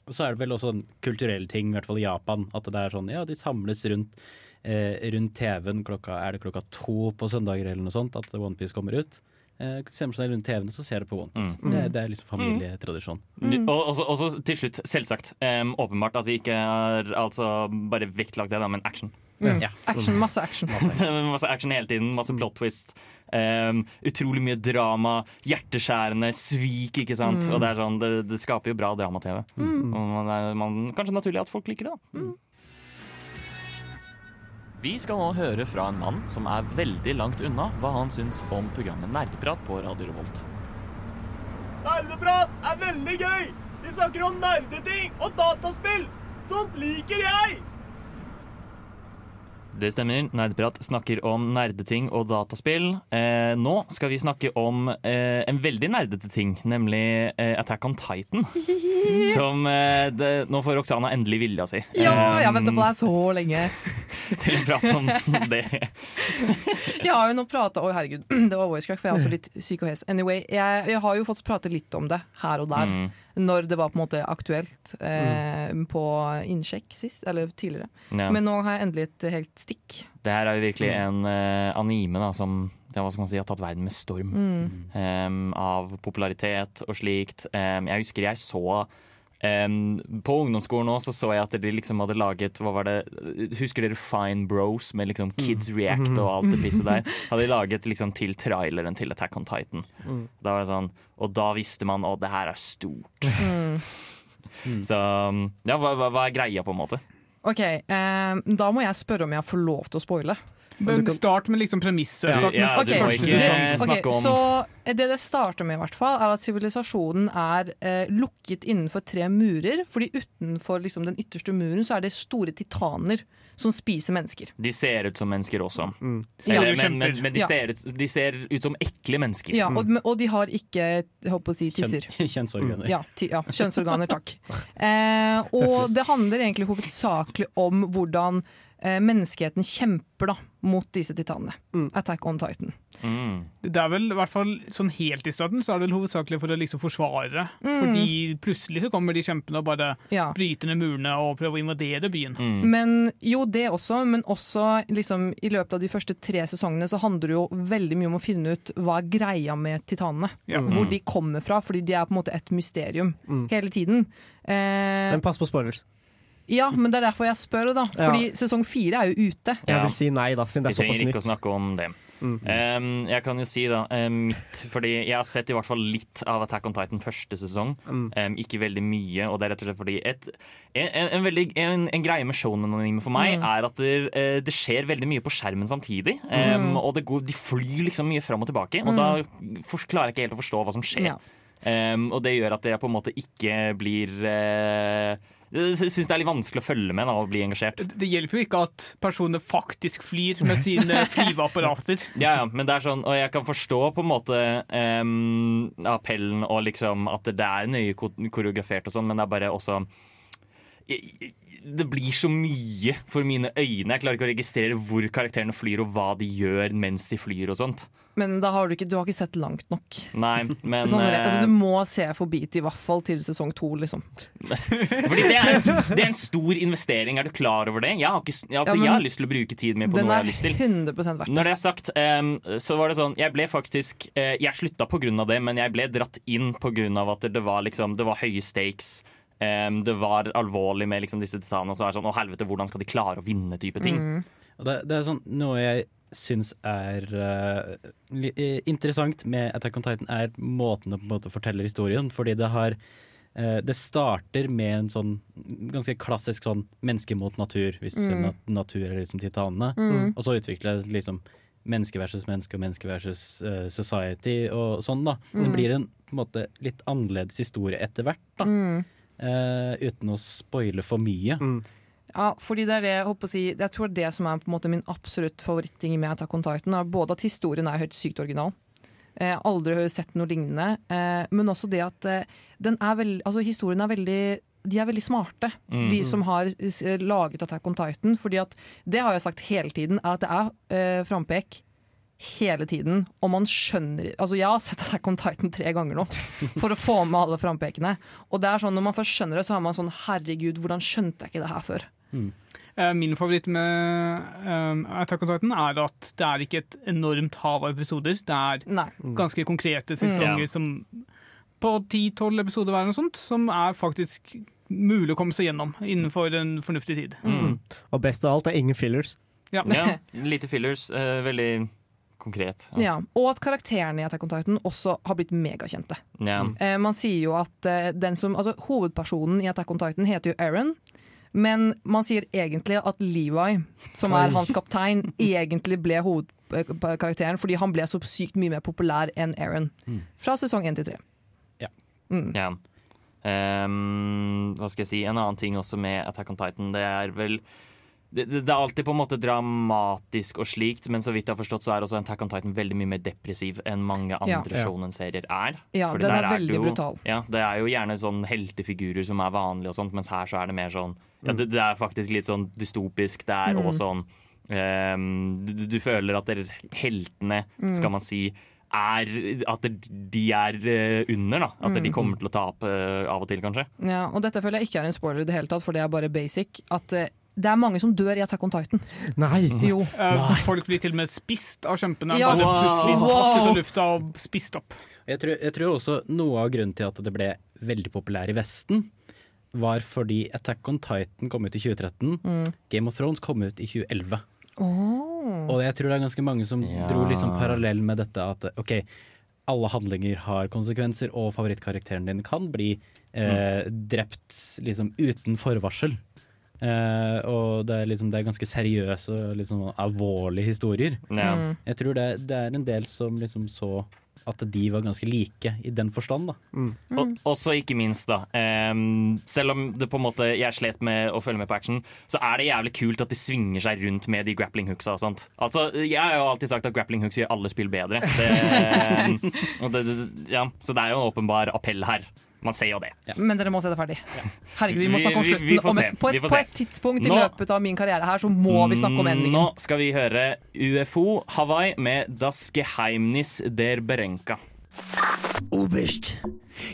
Så er det vel også en kulturell ting, i hvert fall i Japan, at det er sånn ja, de samles rundt, rundt TV-en klokka Er det klokka to på søndager eller noe sånt at OnePiece kommer ut? Eh, samler seg rundt TV-en, så ser du på OnePiece. Mm. Det, det er liksom familietradisjon. Mm. Og også, også til slutt, selvsagt, um, åpenbart at vi ikke har altså, bare vektlagt det, da, men action. Mm. Ja. Action, masse action. masse action hele tiden, masse blot twist. Um, utrolig mye drama, hjerteskjærende svik, ikke sant. Mm. Og det, er sånn, det, det skaper jo bra drama-TV. Mm. Og man, man, kanskje naturlig at folk liker det, da. Vi skal nå høre fra en mann som er veldig langt unna hva han syns om programmet Nerdeprat på Radio Revolt. Nerdeprat er veldig gøy! Vi snakker om nerdeting og dataspill! Sånt liker jeg! Det stemmer. Nerdeprat snakker om nerdeting og dataspill. Eh, nå skal vi snakke om eh, en veldig nerdete ting, nemlig eh, Attack on Titan. Som eh, det, Nå får Roxana endelig vilja si. Ja, jeg har venter på deg så lenge. Til å prate om det. Jeg har jo nå prata Oi, herregud, det var voice crack, for jeg er også litt syk og hes. Anyway, jeg, jeg har jo fått prate litt om det her og der. Mm. Når det var på en måte aktuelt eh, på innsjekk sist, eller tidligere. Ja. Men nå har jeg endelig et helt stikk. Det her er jo virkelig en eh, anime da, som ja, si, har tatt verden med storm. Mm. Um, av popularitet og slikt. Um, jeg husker jeg så På ungdomsskolen også, så så jeg at de liksom hadde laget Hva var det Husker dere Fine Bros med liksom Kids React og alt det pisset der? Hadde de laget liksom til traileren til Attack on Titan. Mm. Da var det sånn Og da visste man at det her er stort. Mm. Så ja, hva, hva, hva er greia, på en måte? OK, eh, da må jeg spørre om jeg får lov til å spoile. Men Start med liksom premisset. Start med Ja, du okay. ikke sesong. snakke Ok, Så eh, det det starter med, i hvert fall, er at sivilisasjonen er eh, lukket innenfor tre murer. Fordi utenfor liksom, den ytterste muren så er det store titaner som spiser mennesker. De ser ut som mennesker også. Mm. Ja. Men, men, men de, ser ut, de ser ut som ekle mennesker. Ja, og, og de har ikke jeg håper å si, tisser. Kjønn, kjønnsorganer. Ja, ti, ja, kjønnsorganer, takk. Eh, og det handler egentlig hovedsakelig om hvordan menneskeheten kjemper da, mot disse titanene. Attack on Titan. Mm. Det er vel i hvert fall sånn helt i starten så er det vel hovedsakelig for å liksom forsvare. Mm. Fordi plutselig så kommer de kjempene og bare Ja. bryter ned murene og prøver å invadere byen. Mm. Men jo, det også, men også liksom, i løpet av de første tre sesongene så handler det jo veldig mye om å finne ut hva er greia med titanene. Ja. Hvor de kommer fra, fordi de er på en måte et mysterium Mm. hele tiden. Eh, Men pass på spoilers. Ja, men det er derfor jeg spør, da. Fordi sesong fire er jo ute. Jeg vil si nei, da, siden Vi det er såpass trenger ikke å nytt. snakke om det. Mm. Um, jeg kan jo si da um, mitt, fordi jeg har sett i hvert fall litt av Attack on Titan første sesong. Mm. Um, ikke veldig mye, og det er rett og slett fordi et, en, en, en, veldig, en, en greie med shonen-anime for meg Mm. er at det, eh, det skjer veldig mye på skjermen samtidig. Um, Mm. Og det går, de flyr liksom mye fram og tilbake, og Mm. da for, klarer jeg ikke helt å forstå hva som skjer. Ja. Um, og det gjør at jeg på en måte ikke blir uh, Jeg syns det er litt vanskelig å følge med da, og bli engasjert. Det hjelper jo ikke at personer faktisk flyr med sine flyveapparater. Ja, ja, men det er sånn, og jeg kan forstå på en måte um, appellen og liksom at det er nøye koreografert og sånn, men det er bare også Det blir så mye for mine øyne. Jeg klarer ikke å registrere hvor karakterene flyr og hva de gjør mens de flyr og sånt. Men da har du, ikke, du har ikke sett langt nok. Nei, men Sånn, altså, eh, du må se forbi til i hvert fall til sesong to, liksom. Fordi det er, en, det er en stor investering, er du klar over det? Jeg har, ikke, altså, Ja, jeg har lyst til å bruke tiden min på noe jeg har lyst til. 100 verdt Når det er sagt, um, så var det sånn Jeg ble faktisk uh, Jeg slutta av det, men jeg ble dratt inn av at det var liksom Det var høye stakes. Em, det var alvorlig med liksom disse titanene. Så er det sånn, Å helvete, hvordan skal de klare å vinne? type ting. Mm. Og det, det er sånn noe jeg syns er uh, interessant med Attack on Titan, er måten det på en måte forteller historien. Fordi det har uh, Det starter med en sånn ganske klassisk sånn menneske mot natur, hvis Mm. nat natur er liksom titanene. Mm. Og så utvikler det liksom menneske versus menneske og menneske versus uh, society og sånn, da. Det Mm. blir en på en måte litt annerledes historie etter hvert, da. Eh, uten å spoile for mye. Mm. Ja, fordi det er det jeg håper å si Jeg tror det som er på en måte min absolutt favoritting med Attack on Titan, er både at historien er helt sykt original. Eh, aldri har sett noe lignende. Eh, men også det at eh, den er veld, altså historien er veldig De er veldig smarte, Mm. de som har s- laget Attack on Titan. Fordi at det har jeg sagt hele tiden, er at det er eh, frampek hele tiden. Og man skjønner Altså, jeg har sett Attack on Titan tre ganger nå for å få med alle frampekene. Og det er sånn, når man først skjønner det, så har man sånn Herregud, hvordan skjønte jeg ikke det her før? Mm. Min favoritt med um, Attack on Titan er at det er ikke et enormt hav av episoder. Det er Nei. ganske konkrete sesonger Ja. som på 10-12 episoder hver, eller sånt, som er faktisk mulig å komme seg gjennom innenfor en fornuftig tid. Mm. Og best av alt er ingen fillers. Ja. Ja, lite fillers. Uh, veldig konkret. Ja, og at karakterene i Attack on Titan også har blitt megakjente. Ja. Eh, man sier jo at eh, den som, altså, hovedpersonen i Attack on Titan heter jo Aaron. Men man sier egentlig at Levi, som er hans kaptein, egentlig ble hovedkarakteren fordi han ble så sykt mye mer populær enn Aaron. Mm. Fra sesong 1 til 3. Ja. Mm. Ja. Um, hva skal jeg si? En annen ting også med Attack on Titan, det er vel det, det det er alltid på en måte dramatisk og slikt, men så vidt jeg har forstått, så er også Attack on Titan veldig mye mer depressiv enn mange andre Ja. shonen-serier er. Ja, Fordi den er det veldig jo, brutal. Ja, det er jo gjerne sånn heltefigurer som er vanlige og sånt, mens her så er det mer sånn ja, det, det er faktisk litt sånn dystopisk. Det er Mm. også sånn um, du, du føler at dere, heltene, Mm. skal man si, er At de er eh, under, da. At Mm. de kommer til å tape eh, av og til, kanskje. Ja, og dette føler jeg ikke er en spoiler i det hele tatt, for det er bare basic. At eh, det er mange som dør i Attack on Titan. Nei! Jo. Nei. folk blir til og med spist av kjempene. Ja. Bare Wow. plutselig Wow. ut lufta og spist opp. Jeg tror, jeg tror også noe av grunnen til at det ble veldig populær i Vesten, var fordi Attack on Titan kom ut i 2013. Mm. Game of Thrones kom ut i 2011. Oh. Og jeg tror det er ganske mange som Ja. dro liksom parallell med dette at OK, alle handlinger har konsekvenser, og favorittkarakteren din kan bli eh, drept liksom uten forvarsel. Eh, og det er liksom det er ganske seriøse og liksom alvorlige historier. Ja. Mm. Jeg tror det, det er en del som liksom så at de var ganske like i den forstand, da. Og, også ikke minst, da. Um, selv om det på en måte jeg slet med å følge med på action, så er det jævlig kult at de svinger seg rundt med de grappling hooksa og sånt. Altså, jeg har jo alltid sagt at grappling hooks gjør alle spill bedre. Det, um, og det, det, ja, så det er jo en åpenbar appell her. Man ser jo det. Men dere må se det ferdig. Herregud, vi må snakke om vi- slutten. vi får om se. et, på, Vi et, på et tidspunkt i Nå- løpet av min karriere her, så må vi snakke om endringen. Nå skal vi høre UFO Hawaii med Das Geheimnis der Berenka. Oberst,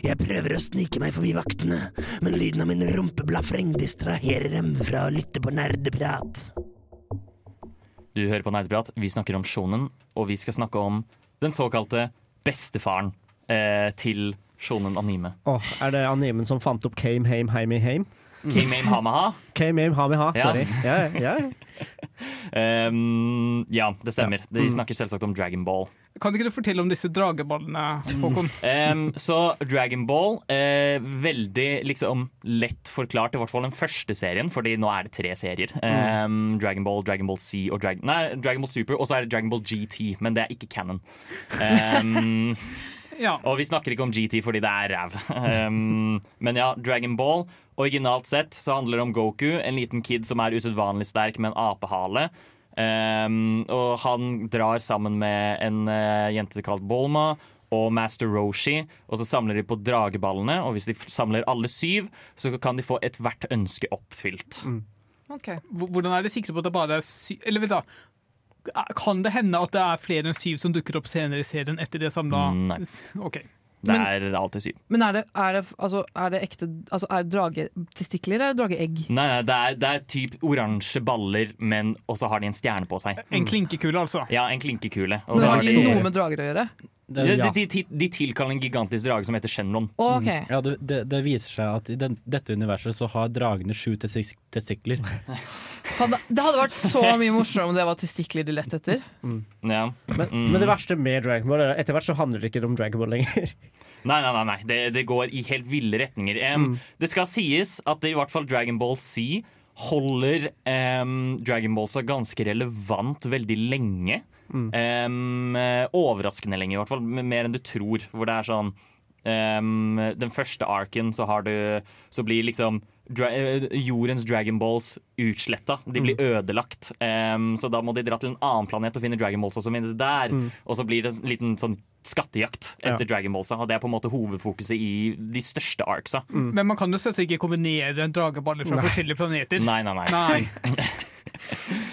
jeg prøver å snike meg forbi vaktene, men lyden av min rumpeblafreng distraherer dem fra å lytte på nerdeprat. Du hører på Nerdeprat. Vi snakker om shonen, og vi skal snakke om den såkalte bestefaren eh, til shonen anime. Åh, er det animen som fant opp Came Hame Heime Hame? King Hame Hamaha. Came Hame Hamaha, sorry. Ja, ja, ja. Um, ja, det stemmer. De Mm. snakker selvsagt om Dragon Ball. Kan ikke du fortelle om disse drageballene, Håkon? Um, så Dragon Ball, eh, veldig liksom lett forklart, i hvert fall den første serien, fordi nå er det tre serier. Um, Dragon Ball, Dragon Ball C og Dragon, nei, Dragon Ball Super, og så er det Dragon Ball GT, men det er ikke canon. Um, Ja. Og vi snakker ikke om GT fordi det er ræv. Um, men ja, Dragon Ball. Originalt sett så handler det om Goku, en liten kid som er usedvanlig sterk med en apehale. Um, og han drar sammen med en uh, jente kalt Bolma og Master Roshi, og så samler de på drageballene. Og hvis de f- samler alle syv, så kan de få ethvert ønske oppfylt. Mm. Okay. Hvordan er det sikre på at det bare er syv Eller vent, hva, kan det hende at det er flere enn syv som dukker opp senere i serien etter det samla Mm, Nei. Okay. Det Men- er alltid syv. Men er det, er det, altså, er det ekte altså, Er det dragetestikler eller drageegg? Nei, nei, det er, det er typ oransje baller, men også har de en stjerne på seg. En klinkekule, altså. Ja, en klinkekule. Men har har det de, noe med drager å gjøre? Det, Ja, de, de, de tilkaller en gigantisk drage som heter Shenron. Okay. ok. Ja, det, det, det viser seg at i den, dette universet så har dragene sju testik testikler. Det det hadde vært så mye morsommere om det var testikler de lette etter. Ja. Men, men det verste med Dragon Ball er at etter hvert så handler det ikke om Dragon Ball lenger. Nei, nei, nei, nei. Det, det går i helt ville retninger. Em, Det skal sies at i hvert fall Dragon Ball C holder um, Dragon Ball seg ganske relevant veldig lenge. Eh, overraskende lenge, i hvert fall. Mer enn du tror. Hvor det er sånn Den første arken så har du Så blir liksom dra eh, jordens Dragon Balls utsletta. De blir ødelagt. Um, så da må de dra til en annen planet og finne Dragon Balls som finnes der. Og så blir det en liten sånn skattejakt etter Dragon dragonballsa. Og det er på en måte hovedfokuset i de største arcsa. Men man kan jo selvsagt ikke kombinere en drageball fra forskjellige planeter. Nei, nei, nei. Nei.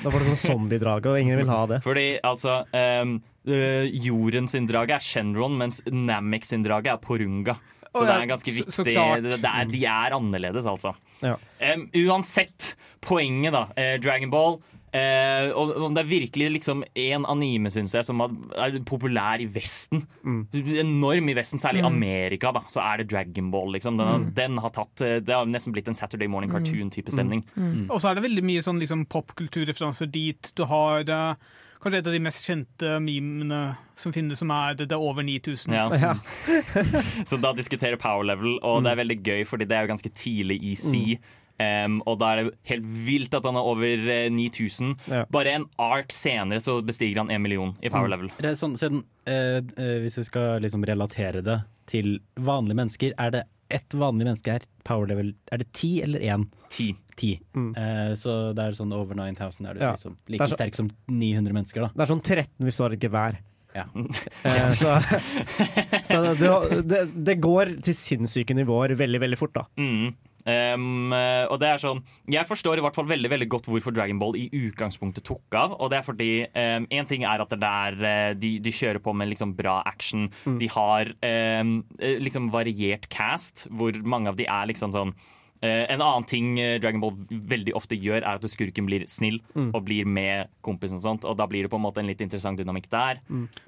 Da får du sånn zombiedrage, og ingen vil ha det. Fordi altså um, Jorden sin drage er Shenron, mens Namek sin drage er Porunga. Så det er ganske viktig. så så det, det er, de er annerledes, altså. Ja. Um, uansett, poenget, da. eh, Dragon Ball. Eh, og om det er virkelig liksom én anime, syns jeg, som er populær i Vesten. Enorm i Vesten, særlig i Amerika, da. Så er det Dragon Ball, liksom. Den, har- den har tatt eh, Det har nesten blitt en Saturday Morning Cartoon-type stemning. Og så er det veldig mye sånn liksom, popkulturreferanser dit. Du har eh, kanskje et av de mest kjente memene som finnes, som er det, det er over 9000. Ja. Ja. Så da diskuterer power level, og det er veldig gøy, fordi det er jo ganske tidlig i C. Um, og da er det helt vilt at han er over eh, 9000. Ja. Bare en ark senere så bestiger han en million i power level. Det er sånn, siden, uh, uh, hvis vi skal liksom relatere det til vanlige mennesker, er det et vanlig menneske her, power level Er det ti eller én? Ti. Ti. Mm. Eh, så det er sånn over 9000 er du Ja. liksom like er så- sterk som 900 mennesker, da. Det er sånn 13 hvis du har et gevær. Ja. uh, så så det, det, det går til sinnssyke nivåer veldig, veldig fort, da. Mm. Um, og det er sånn Jeg forstår i hvert fall veldig veldig godt hvorfor Dragon Ball i utgangspunktet tok av. Og det er fordi um, En ting er at det der eh, de, de kjører på med liksom bra action. De har um, liksom variert cast, hvor mange av de er liksom sånn en annen ting Dragon Ball veldig ofte gjør, er at skurken blir snill og blir med kompisen. Og sånt Og da blir det på en måte en litt interessant dynamikk der.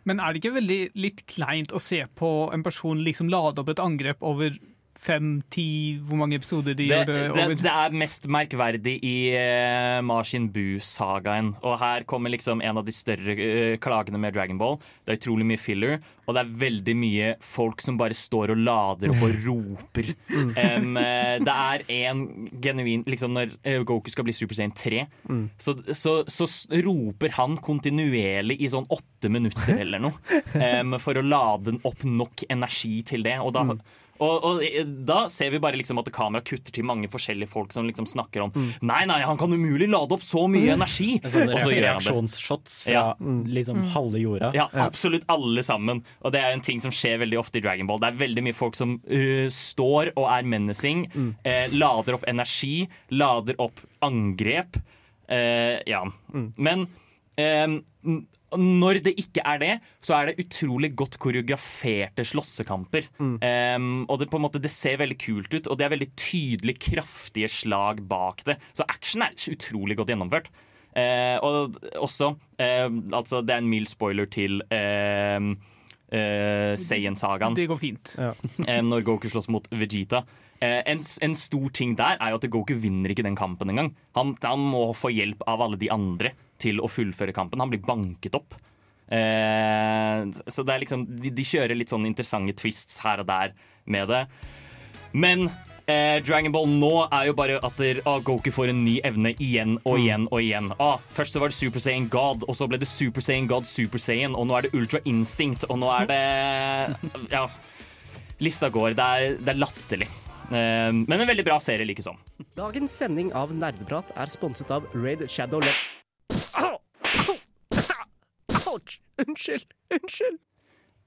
Men er det ikke veldig litt kleint å se på en person liksom lade opp et angrep over fem, ti, hvor mange episoder de Det, gjør det det, over? det er mest merkverdig i uh, Mashin Bu-sagaen. Og her kommer liksom en av de større uh, klagene med Dragon Ball. Det er utrolig mye filler, og det er veldig mye folk som bare står og lader opp og roper. Um, uh, det er en genuin liksom Når eh, Goku skal bli Super Saiyan 3, så, så, så roper han kontinuerlig i sånn åtte minutter eller noe. um, for å lade opp nok energi til det. Og da og, og eh, da ser vi bare liksom at kameraet kutter til mange forskjellige folk som liksom snakker om Nei, nei, han kan umulig lade opp så mye energi! Sånne Og så gjør han det. reaksjonsshots fra Ja. liksom halve jorda. Ja, absolutt alle sammen. Og det er en ting som skjer veldig ofte i Dragon Ball. Det er veldig mye folk som uh, står og er menacing, eh, lader opp energi, lader opp angrep. Eh, ja. Men eh, når det ikke er det, så er det utrolig godt koreograferte slåssekamper. Eh, og det, på en måte, det ser veldig kult ut, og det er veldig tydelig kraftige slag bak det. Så action er utrolig godt gjennomført. Uh, og også uh, Altså, det er en mild spoiler til uh, eh, Saiyan-sagaen Det går fint. eh, når Goku slåss mot Vegeta. Eh, en, en stor ting der er jo at Goku vinner ikke den kampen engang. Han, han må få hjelp av alle de andre til å fullføre kampen. Han blir banket opp. Eh, så det er liksom de, de kjører litt sånn interessante twists her og der med det. Men eh, Dragon Ball nå er jo bare at der, ah, Goku får en ny evne igjen og igjen og igjen. Ah, først så var det Super Saiyan God, og så ble det Super Saiyan God Super Saiyan, og nå er det Ultra Instinct, og nå er det Ja. Lista går. Det er, det er latterlig. Eh, men en veldig bra serie likesom. Dagens sending av Nerdeprat er sponset av Raid Shadow Le... Ouch! Unnskyld! Unnskyld!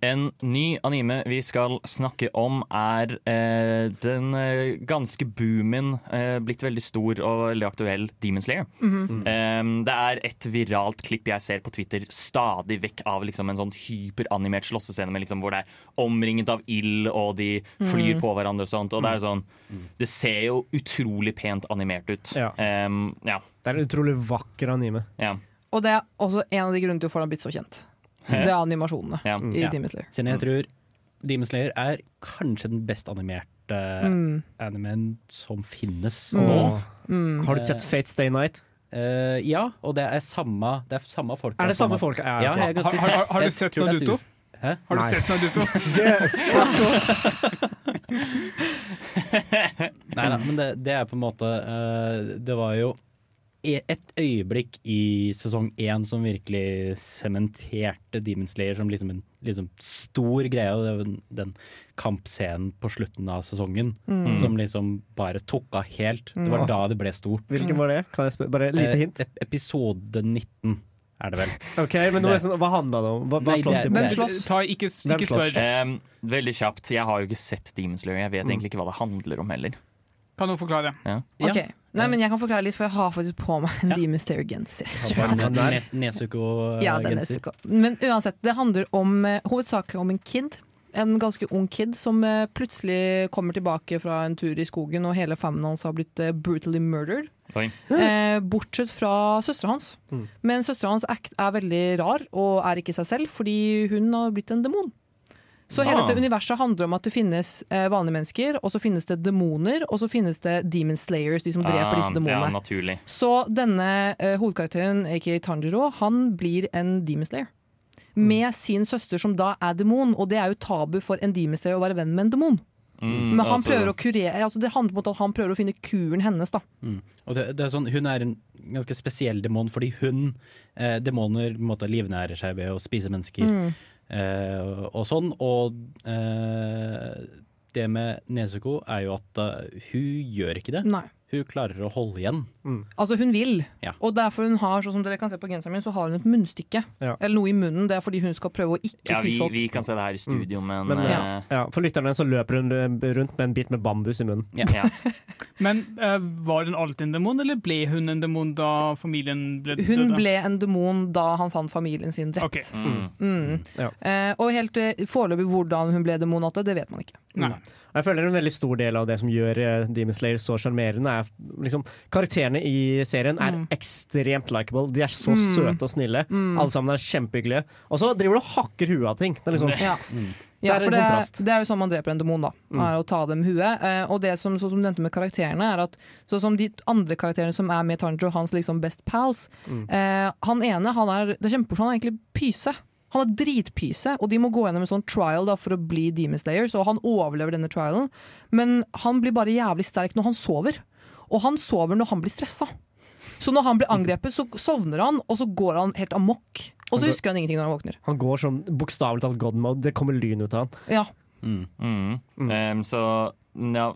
En ny anime vi skal snakke om, er eh, den eh, ganske boomen, eh, blitt veldig stor og veldig aktuell Demon Slayer. Eh, det er et viralt klipp jeg ser på Twitter stadig vekk av liksom, en sånn hyperanimert slåssescene liksom, hvor det er omringet av ild, og de flyr på hverandre og sånt. Og det er sånn Det ser jo utrolig pent animert ut. Ja. Eh, ja, Det er en utrolig vakker anime. ja, Og det er også en av de grunnene til hvorfor den har blitt så kjent. Det er animasjonene ja. i Ja. Demon Slayer. Siden jeg tror Demon Slayer er kanskje den best animerte Mm. animen som finnes Mm. nå. Mm. Har du sett Fate Stay Night? Uh, ja, og det er samme, det er samme folk. Er det samme folk? Ja, Ja, jeg Har, har, har du sett Naruto? Hæ? Har du Nei. sett Naruto? Nei da, men det, det er på en måte uh, Det var jo et øyeblikk i sesong én som virkelig sementerte Demon Slayer som liksom en liksom stor greie. Og det var den- kampscenen på slutten av sesongen som liksom bare tok av helt. Det var Mm. da det ble stort. Hvilken var det? Kan jeg spørre? Bare et lite Eh, hint. Eh, episode 19 er det vel. Ok, men nå er det sånn, Hva handla det om? Hva, hva Nei, slåss de Hvem slåss? Ta, ikke ikke spør. Em, veldig kjapt. Jeg har jo ikke sett Demon Slayer. Jeg vet egentlig ikke hva det handler om heller. Kan noen forklare? Ok, Nei, men Jeg kan forklare litt, for jeg har faktisk på meg en Ja. Demon Nezuko-genser. Ja, den er Men uansett, det handler om, eh, hovedsakelig om en kid. En ganske ung kid som eh, plutselig kommer tilbake fra en tur i skogen, og hele familien hans har blitt eh, brutally murdered. Eh, bortsett fra søstera hans. Mm. Men søstera hans act er veldig rar og er ikke seg selv, fordi hun har blitt en demon. Så hele Ah. dette universet handler om at det finnes eh, vanlige mennesker, og så finnes det demoner, og så finnes det demon slayers, de som dreper disse demonene. Ja, Så denne eh, hovedkarakteren, aka Tanjiro, han blir en demon slayer. Med sin søster som da er demon, og det er jo tabu for en demon slayer å være venn med en demon. Mm, Men han altså- prøver å kurere altså Det handler om at han prøver å finne kuren hennes. da Mm. Og det, det er sånn, hun er en ganske spesiell demon fordi hun eh, Demoner livnærer seg ved å spise mennesker Mm. Eh, og, sånn. Og eh, det med Nezuko er jo at eh, hun gjør ikke det. Nei. Hun klarer å holde igjen. Altså, hun vil. Ja. Og derfor hun har, sånn som dere kan se på genseren min, så har hun et munnstykke. Ja. Eller noe i munnen. Det er fordi hun skal prøve å ikke Ja, spise folk. vi kan se det her i studio, men, Men, eh, Ja. Ja, for lytterne så løper hun rundt med en bit med bambus i munnen. ja. Men uh, var hun alltid en demon, eller ble hun en demon da familien ble død? Hun ble en demon da han fant familien sin drept. Okay. Mm. Mm. Ja. Eh, og helt uh, foreløpig hvordan hun ble demonate, det vet man ikke. Nei. Jeg føler en veldig stor del av det som gjør uh, Demon Slayer så sjarmerende, er liksom Karakterene i serien er Mm. ekstremt likeable. De er så Mm. søte og snille. Mm. Alle sammen er kjempehyggelige. Og så driver du og hakker huet av ting. Det er liksom, Ja. Mm. Ja, Det er for det er, det er jo sånn man dreper en demon, da. Mm. Er å ta dem huet. Eh, og det som, som du nevnte med karakterene, er at sånn som de andre karakterene som er med Tanjo, hans liksom best pals Mm. eh, Han ene, han er, det er kjempemorsomt, han er egentlig pyse. Han er dritpyse, og de må gå gjennom en sånn trial da, for å bli Demon Slayer, så han overlever denne trialen. Men han blir bare jævlig sterk når han sover. Og han sover når han blir stressa. Så når han blir angrepet, så sovner han, og så går han helt amok. Og så husker han ingenting når han våkner. han går sånn bokstavelig talt god mode. Det kommer lyn ut av han. Ja. Mm. Mm. Mm. Um, så ja.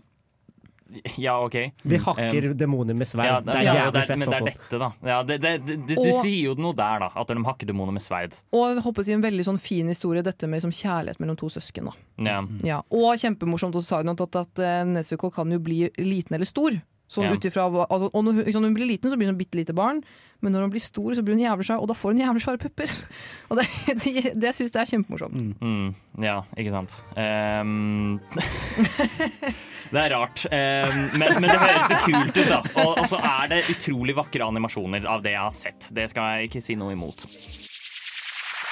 Ja, OK. De hakker demoner med sverd. Ja, det er ja, jævlig fett. men det er dette, da. Ja, det, det, det, det, Og- sier jo noe der, da. At de hakker demoner med sverd. Og jeg håper å si en veldig sånn fin historie, dette med liksom kjærlighet mellom to søsken. Da. Ja. Ja. Og kjempemorsomt, og så sa hun at, at eh, Nezuko kan jo bli liten eller stor. Sånn Ja. ut altså, og når hun, sånn, når hun blir liten, så blir hun bitte lite barn. Men når hun blir stor, så blir hun jævlig svær, og da får hun jævlig svære pupper. Og det, det, det syns jeg er kjempemorsomt. Mm, ja, ikke sant. Em, det er rart, em, men, men det høres så kult ut, da. Og, og så er det utrolig vakre animasjoner av det jeg har sett. Det skal jeg ikke si noe imot.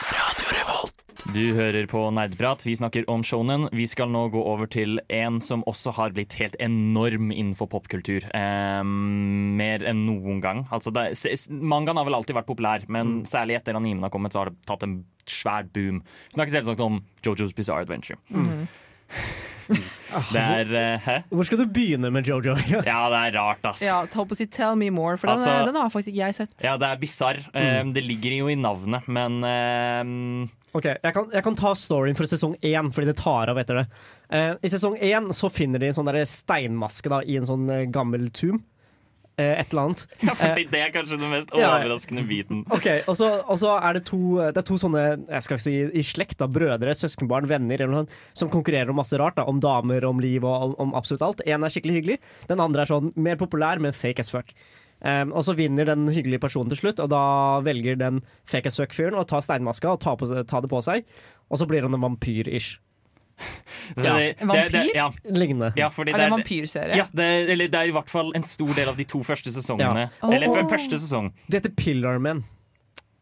Radio Du hører på Nerdprat. Vi snakker om shonen. Vi skal nå gå over til en som også har blitt helt enorm innenfor popkultur. Eh, mer enn noen gang. Altså, det, mangaen har vel alltid vært populær, men særlig etter animen har kommet, så har det tatt en svær boom. Vi snakker selvsagt om Jojo's Bizarre Adventure. Det er uh, Hæ? Hvor skal du begynne med Jojo? Ja, det er rart, ass. Ja, ta på å si 'tell me more', for den, Altså- den har faktisk ikke jeg sett. Ja, det er bisarr. Em, det ligger jo i navnet, men em, Ok, jeg kan, jeg kan ta storyen for sesong én, fordi det tar av etter det. Uh, I sesong én så finner de en sånn der steinmaske da, i en sånn eh, gammel tomb. Eh, et eller annet. ja, fordi Det er kanskje den mest overraskende ja. biten. Ok, Og så, er det to, det er to sånne jeg skal si, i slekt, da, brødre, søskenbarn, venner eller noe, som konkurrerer om masse rart. da, Om damer, om liv og om, absolutt alt. En er skikkelig hyggelig, den andre er sånn mer populær, men fake as fuck. Um, og så vinner den hyggelige personen til slutt, og da velger den fake as fuck-fyren å ta steinmaska og ta, på, ta det på seg. Og så blir han en vampyr-ish. Det- det- En det- vampyr? Ja, Lignende. ja, Er det det en er, vampyrserie? ja, det, eller det er i hvert fall en stor del av de to første sesongene. Ja. Eller første sesong. Det heter Pillar Men.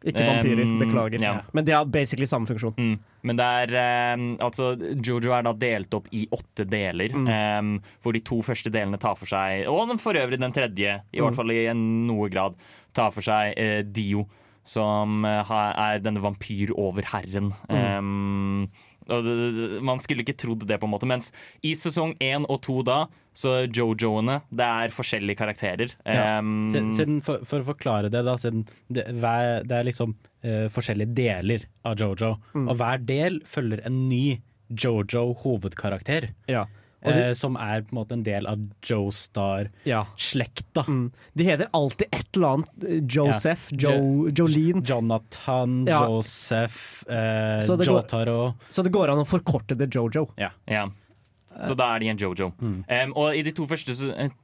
Ikke Um, vampyrer. Beklager. ja. Men de har basically samme funksjon. Mm. Men det er um, Altså, Jojo er da delt opp i åtte deler. Mm. um, hvor de to første delene tar for seg Og for øvrig den tredje, i Mm. hvert fall i en noe grad, tar for seg uh, Dio, som uh, er denne vampyroverherren. Mm. Og man skulle ikke trodd det, på en måte. Mens i sesong én og to da, så Jojoene, det er forskjellige karakterer. Ja. Um, Siden, siden for, for å forklare det, da, siden det, det er liksom uh, forskjellige deler av Jojo, Mm. og hver del følger en ny Jojo-hovedkarakter. Ja. Eh, som er på en måte en del av Joestar-slekta. ja. mm. de heter alltid et eller annet. eh, Joseph, Ja. Jo, Jolene. Jonathan, Ja. Joseph, eh, Så det går- Jotaro Så det går an å forkorte det Jojo. Ja. Så da er de en Jojo. Um, og i de to første,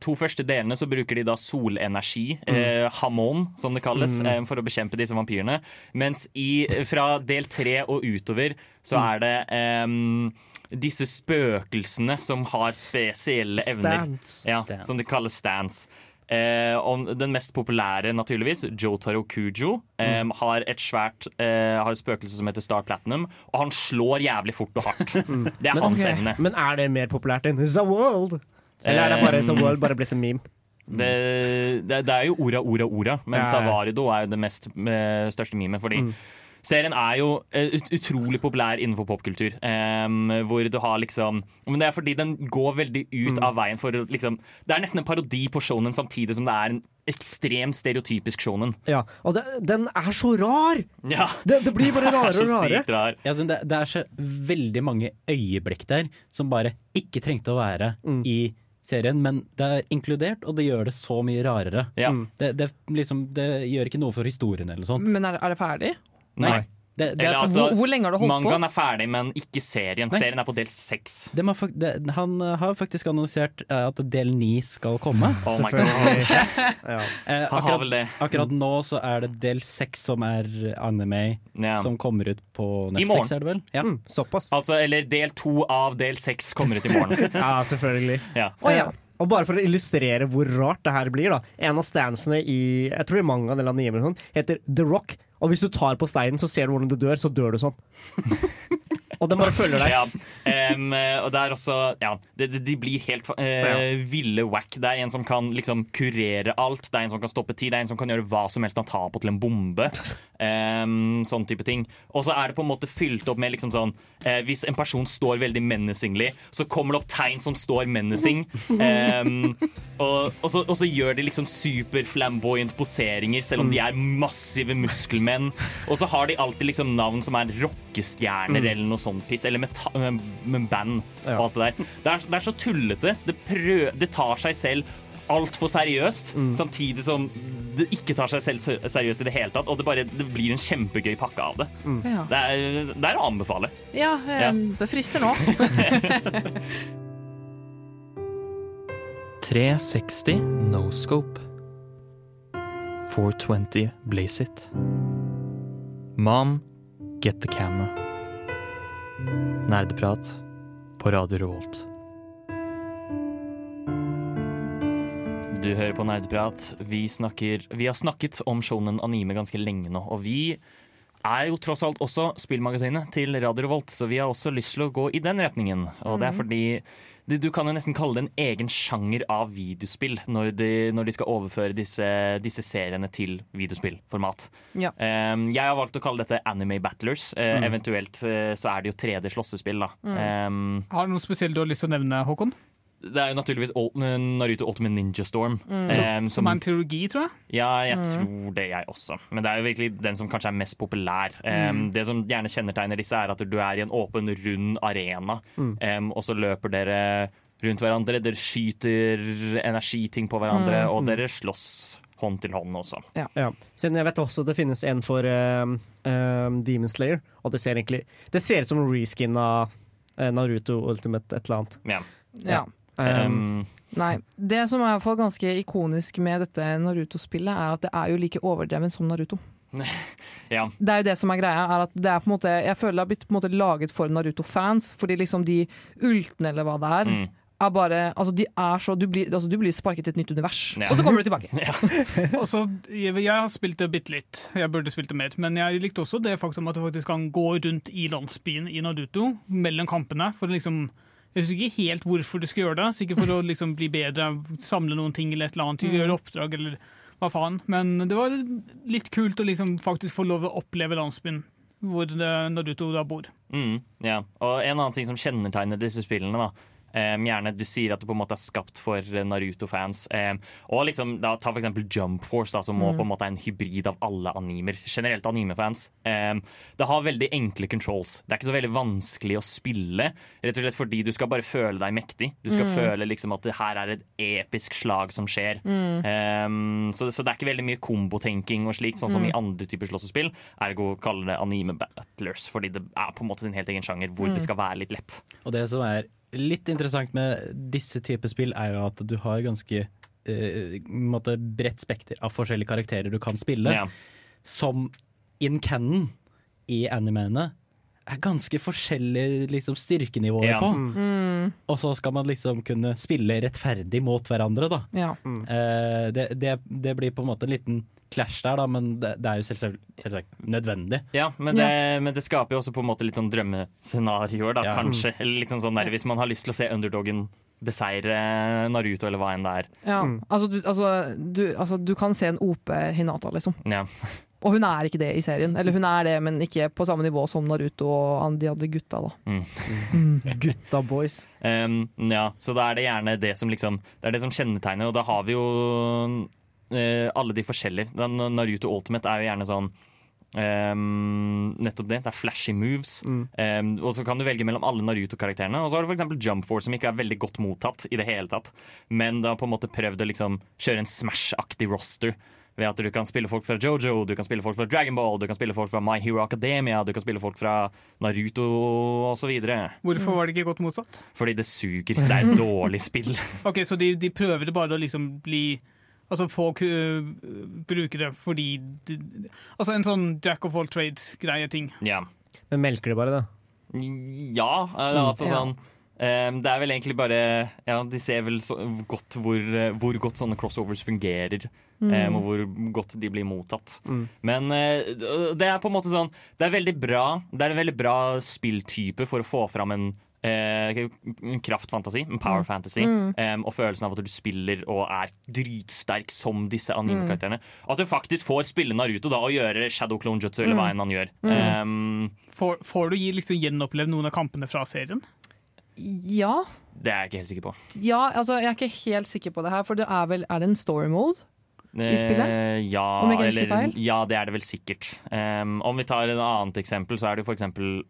to første delene så bruker de da solenergi, eh, hamon som det kalles, eh, for å bekjempe disse vampyrene. Mens i, fra del tre og utover så er det em, disse spøkelsene som har spesielle evner. Ja, som de kaller stands. Eh, og den mest populære, naturligvis, Jotaro Kujo, eh, har et svært eh, Har et spøkelse som heter Star Platinum, og han slår jævlig fort og hardt. Det er Men- hans okay. evne. Men er det mer populært enn The World? Eller er det bare The World bare blitt en meme? Det, det, det er jo orda, orda, orda, men Ja, ja. Savarido er jo det mest eh, største memet. Fordi serien er jo eh, ut utrolig populær innenfor popkultur. Um, hvor du har liksom Men det er fordi den går veldig ut av veien for liksom Det er nesten en parodi på shonen samtidig som det er en ekstremt stereotypisk shonen. Ja, og det, den er så rar! Ja. Det, det blir bare er rarere og rarere. sykt rar. Ja, altså, det, det er så veldig mange øyeblikk der som bare ikke trengte å være i serien, men det er inkludert, og det gjør det så mye rarere. Ja. Det, det, liksom, det gjør ikke noe for historien eller sånt. Men er, er det ferdig? Nei. Det, det er Eller altså, hvor, hvor lenge har du holdt Mangaen på? er ferdig, men ikke serien. Nei. Serien er på del seks. han eh, har faktisk annonsert eh, at del ni skal komme. Oh. Selvfølgelig. ja. Eh, akkurat, akkurat nå så er det del seks som er anime, Ja. som kommer ut på. Netflix, er det vel? Ja. Mm, såpass. Altså, eller del to av del seks kommer ut i morgen. Ja, selvfølgelig. Ja. Å ja. Og bare for å illustrere hvor rart det her blir, da. En av stansene i jeg tror i mangaen eller anime sånn, heter The Rock. Og hvis du tar på steinen, så ser du hvordan du dør, så dør du sånn. og den bare følger deg. Ja, Um, og det er også Ja, de, de- blir helt eh, ville wack. Det er en som kan liksom kurere alt. Det er en som kan stoppe tid. Det er en som kan gjøre hva som helst han tar på til en bombe. Em, sånn type ting. Og så er det på en måte fylt opp med liksom sånn uh, Hvis en person står veldig menacingly, så kommer det opp tegn som står menacing. Um, og, og, så, og så gjør de liksom superflamboyant poseringer, selv om de er massive muskelmenn. Og så har de alltid liksom navn som er rockestjerner eller noe sånt piss. Eller med, ta- med, med band og alt det der. Det er, det er så tullete. Det, prø det tar seg selv altfor seriøst, samtidig som det ikke tar seg selv seriøst i det hele tatt. Og det, bare, det blir en kjempegøy pakke av det. Ja, Det er, det er å anbefale. ja, eh, Ja. det frister nå. 360 no scope. 420 blaze it. Mom, get the camera. Nerdeprat på Radio Revolt. Du hører på Nerdprat. Vi, snakker, vi har snakket om shonen anime ganske lenge nå. Og vi er jo tross alt også spillmagasinet til Radio Revolt, så vi har også lyst til å gå i den retningen. Og det er fordi du, du kan jo nesten kalle det en egen sjanger av videospill når de, når de skal overføre disse, disse seriene til videospillformat. Ja. Um, jeg har valgt å kalle dette Anime Battlers. Uh, Eventuelt uh, så er det jo 3D slåssespill, da. Um, Har du noe spesielt du har lyst til å nevne, Håkon? Det er jo naturligvis Naruto Ultimate Ninja Storm. um, Som er en trilogi, tror jeg. ja, jeg tror det, jeg også. Men det er jo virkelig den som kanskje er mest populær. Um, det som gjerne kjennetegner disse, er at du er i en åpen, rund arena, um, og så løper dere rundt hverandre. Dere skyter energiting på hverandre, og dere slåss hånd til hånd også. Ja. Siden jeg vet også at det finnes en for um, um, Demon Slayer, og det ser egentlig Det ser ut som reskin av eh, Naruto Ultimate et eller annet. Ja. Ja. Um, Nei. Det som er i hvert fall ganske ikonisk med dette Naruto-spillet, er at det er jo like overdreven som Naruto. ja. Det er jo det som er greia. Er at det er på en måte, jeg føler det har blitt på en måte laget for Naruto-fans, fordi liksom de ultene eller hva det er, Mm. er bare Altså, de er så Du blir, altså, du blir sparket til et nytt univers, Ja. og så kommer du tilbake. ja. også, jeg, jeg har spilt det bitte litt, jeg burde spilt det mer. Men jeg likte også det faktum at du faktisk kan gå rundt i landsbyen i Naruto mellom kampene. For liksom Jeg husker ikke helt hvorfor du skulle gjøre det. Sikkert for å liksom bli bedre, samle noen ting eller et eller annet. Gjøre oppdrag eller hva faen. Men det var litt kult å liksom faktisk få lov å oppleve landsbyen hvor det, Naruto da bor. Mm, ja. Og en annen ting som kjennetegner disse spillene, da. Gjerne Du sier at det på en måte er skapt for Naruto-fans. og liksom, da, Ta for eksempel Jump Force, da, som må på en måte er en hybrid av alle animer. Generelt anime-fans. Det har veldig enkle controls. Det er ikke så veldig vanskelig å spille, rett og slett fordi du skal bare føle deg mektig. Du skal føle liksom at det her er et episk slag som skjer. Em, så, så det er ikke veldig mye kombotenking og slikt, sånn som i andre typer slåssespill. Ergo kaller det anime battlers, fordi det er på en måte en helt egen sjanger hvor det skal være litt lett. Og det som er litt interessant med disse typer spill, er jo at du har ganske uh, bredt spekter av forskjellige karakterer du kan spille, Ja. som in canon i animeene er ganske forskjellige liksom, styrkenivåer Ja. på. Mm. Og så skal man liksom kunne spille rettferdig mot hverandre, da. Ja. Eh, det, det, det blir på en måte en liten clash der, da, men det, det er jo selvsagt, selvsagt nødvendig. Ja, men det, men det skaper jo også på en måte litt sånn drømmescenarioer, da, Ja. kanskje. Eller liksom sånn der, Hvis man har lyst til å se underdogen beseire Naruto, eller hva enn det er. ja. Altså, du, altså, du, altså, du kan se en OP Hinata, liksom. Ja. Og hun er ikke det i serien. Eller hun er det, men ikke på samme nivå som Naruto og de andre gutta. da. Gutta boys. Um, ja, så da er det gjerne det som liksom Det er det som kjennetegner, og da har vi jo uh, alle de forskjellige. Naruto Ultimate er jo gjerne sånn um, nettopp det. Det er flashy moves. Um, og så kan du velge mellom alle Naruto-karakterene. Og så har du f.eks. Jump Force, som ikke er veldig godt mottatt i det hele tatt. Men det har på en måte prøvd å liksom kjøre en Smash-aktig roster. Ved at du kan spille folk fra Jojo, du kan spille folk fra Dragon Ball, du kan spille folk fra My Hero Academia, du kan spille folk fra Naruto osv. Hvorfor var det ikke godt motsatt? Fordi det suger. Det er et dårlig spill. Ok, Så de, de prøver det bare å liksom bli Altså få uh, brukere fordi de, Altså en sånn jack of all trades-greie ting. Ja. Men melker de bare, da? Ja, eller altså Ja. sånn ehm, Det er vel egentlig bare Ja, de ser vel så godt hvor, hvor godt sånne crossovers fungerer. ehm, og hvor godt de blir mottatt. Men uh, det er på en måte sånn Det er veldig bra Det er en veldig bra spilltype for å få fram en uh, kraftfantasi, en power fantasy, um, og følelsen av at du spiller og er dritsterk som disse anime-karakterene. At du faktisk får spille Naruto da og gjøre Shadow Clone Jutsu, eller hva enn han gjør. Ehm, Får, får du gi- liksom gjenoppleve noen av kampene fra serien? Ja. det er jeg ikke helt sikker på. ja, altså jeg er ikke helt sikker på det her, for det er vel Er det en story mode? I spillet? Eh, ja, Om jeg ikke husker feil? ja, det er det vel sikkert. Um, om vi tar et annet eksempel, så er det jo for eksempel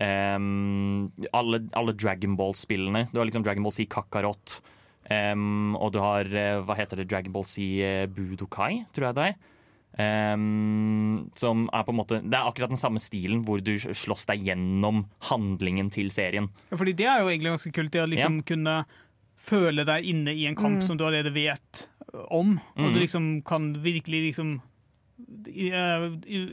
um, alle, alle Dragon Ball-spillene. Du har liksom Dragon Ball Z Kakarot, um, og du har eh, hva heter det, Dragon Ball Z eh, Budokai, tror jeg det er. Um, som er på en måte Det er akkurat den samme stilen, hvor du slåss deg gjennom handlingen til serien. Ja, fordi det er jo egentlig ganske kult, det å liksom kunne føle deg inne i en kamp Mm. som du allerede vet om, og Mm. du liksom kan virkelig liksom i, eh, i,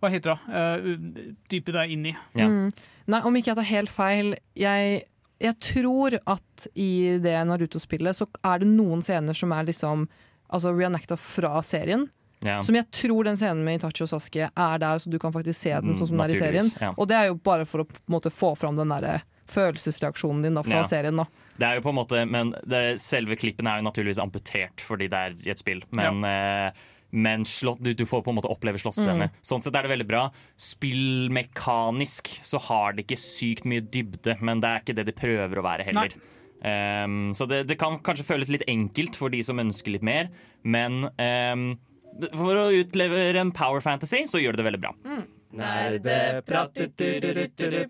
Hva heter det? Uh, dype deg inn i. Ja. Mm. Nei, om ikke jeg tar helt feil jeg, jeg tror at i det Naruto-spillet så er det noen scener som er liksom Altså reenacta fra serien. Ja. Som jeg tror den scenen med Itachi og Sasuke er der, så du kan faktisk se den Mm, sånn som den er i serien. ja. Og det er jo bare for å måte, få fram den derre følelsesreaksjonen din da, fra Ja. serien. da. Det er jo på en måte, men det, Selve klippen er jo naturligvis amputert fordi det er i et spill. Men, eh, men slott, du, du får på en måte oppleve slåssscener. Sånn sett er det veldig bra. Spillmekanisk så har det ikke sykt mye dybde, men det er ikke det de prøver å være heller. Um, så det, det kan kanskje føles litt enkelt for de som ønsker litt mer, men um, for å utlevere en power fantasy, så gjør det det veldig bra. Nerdeprat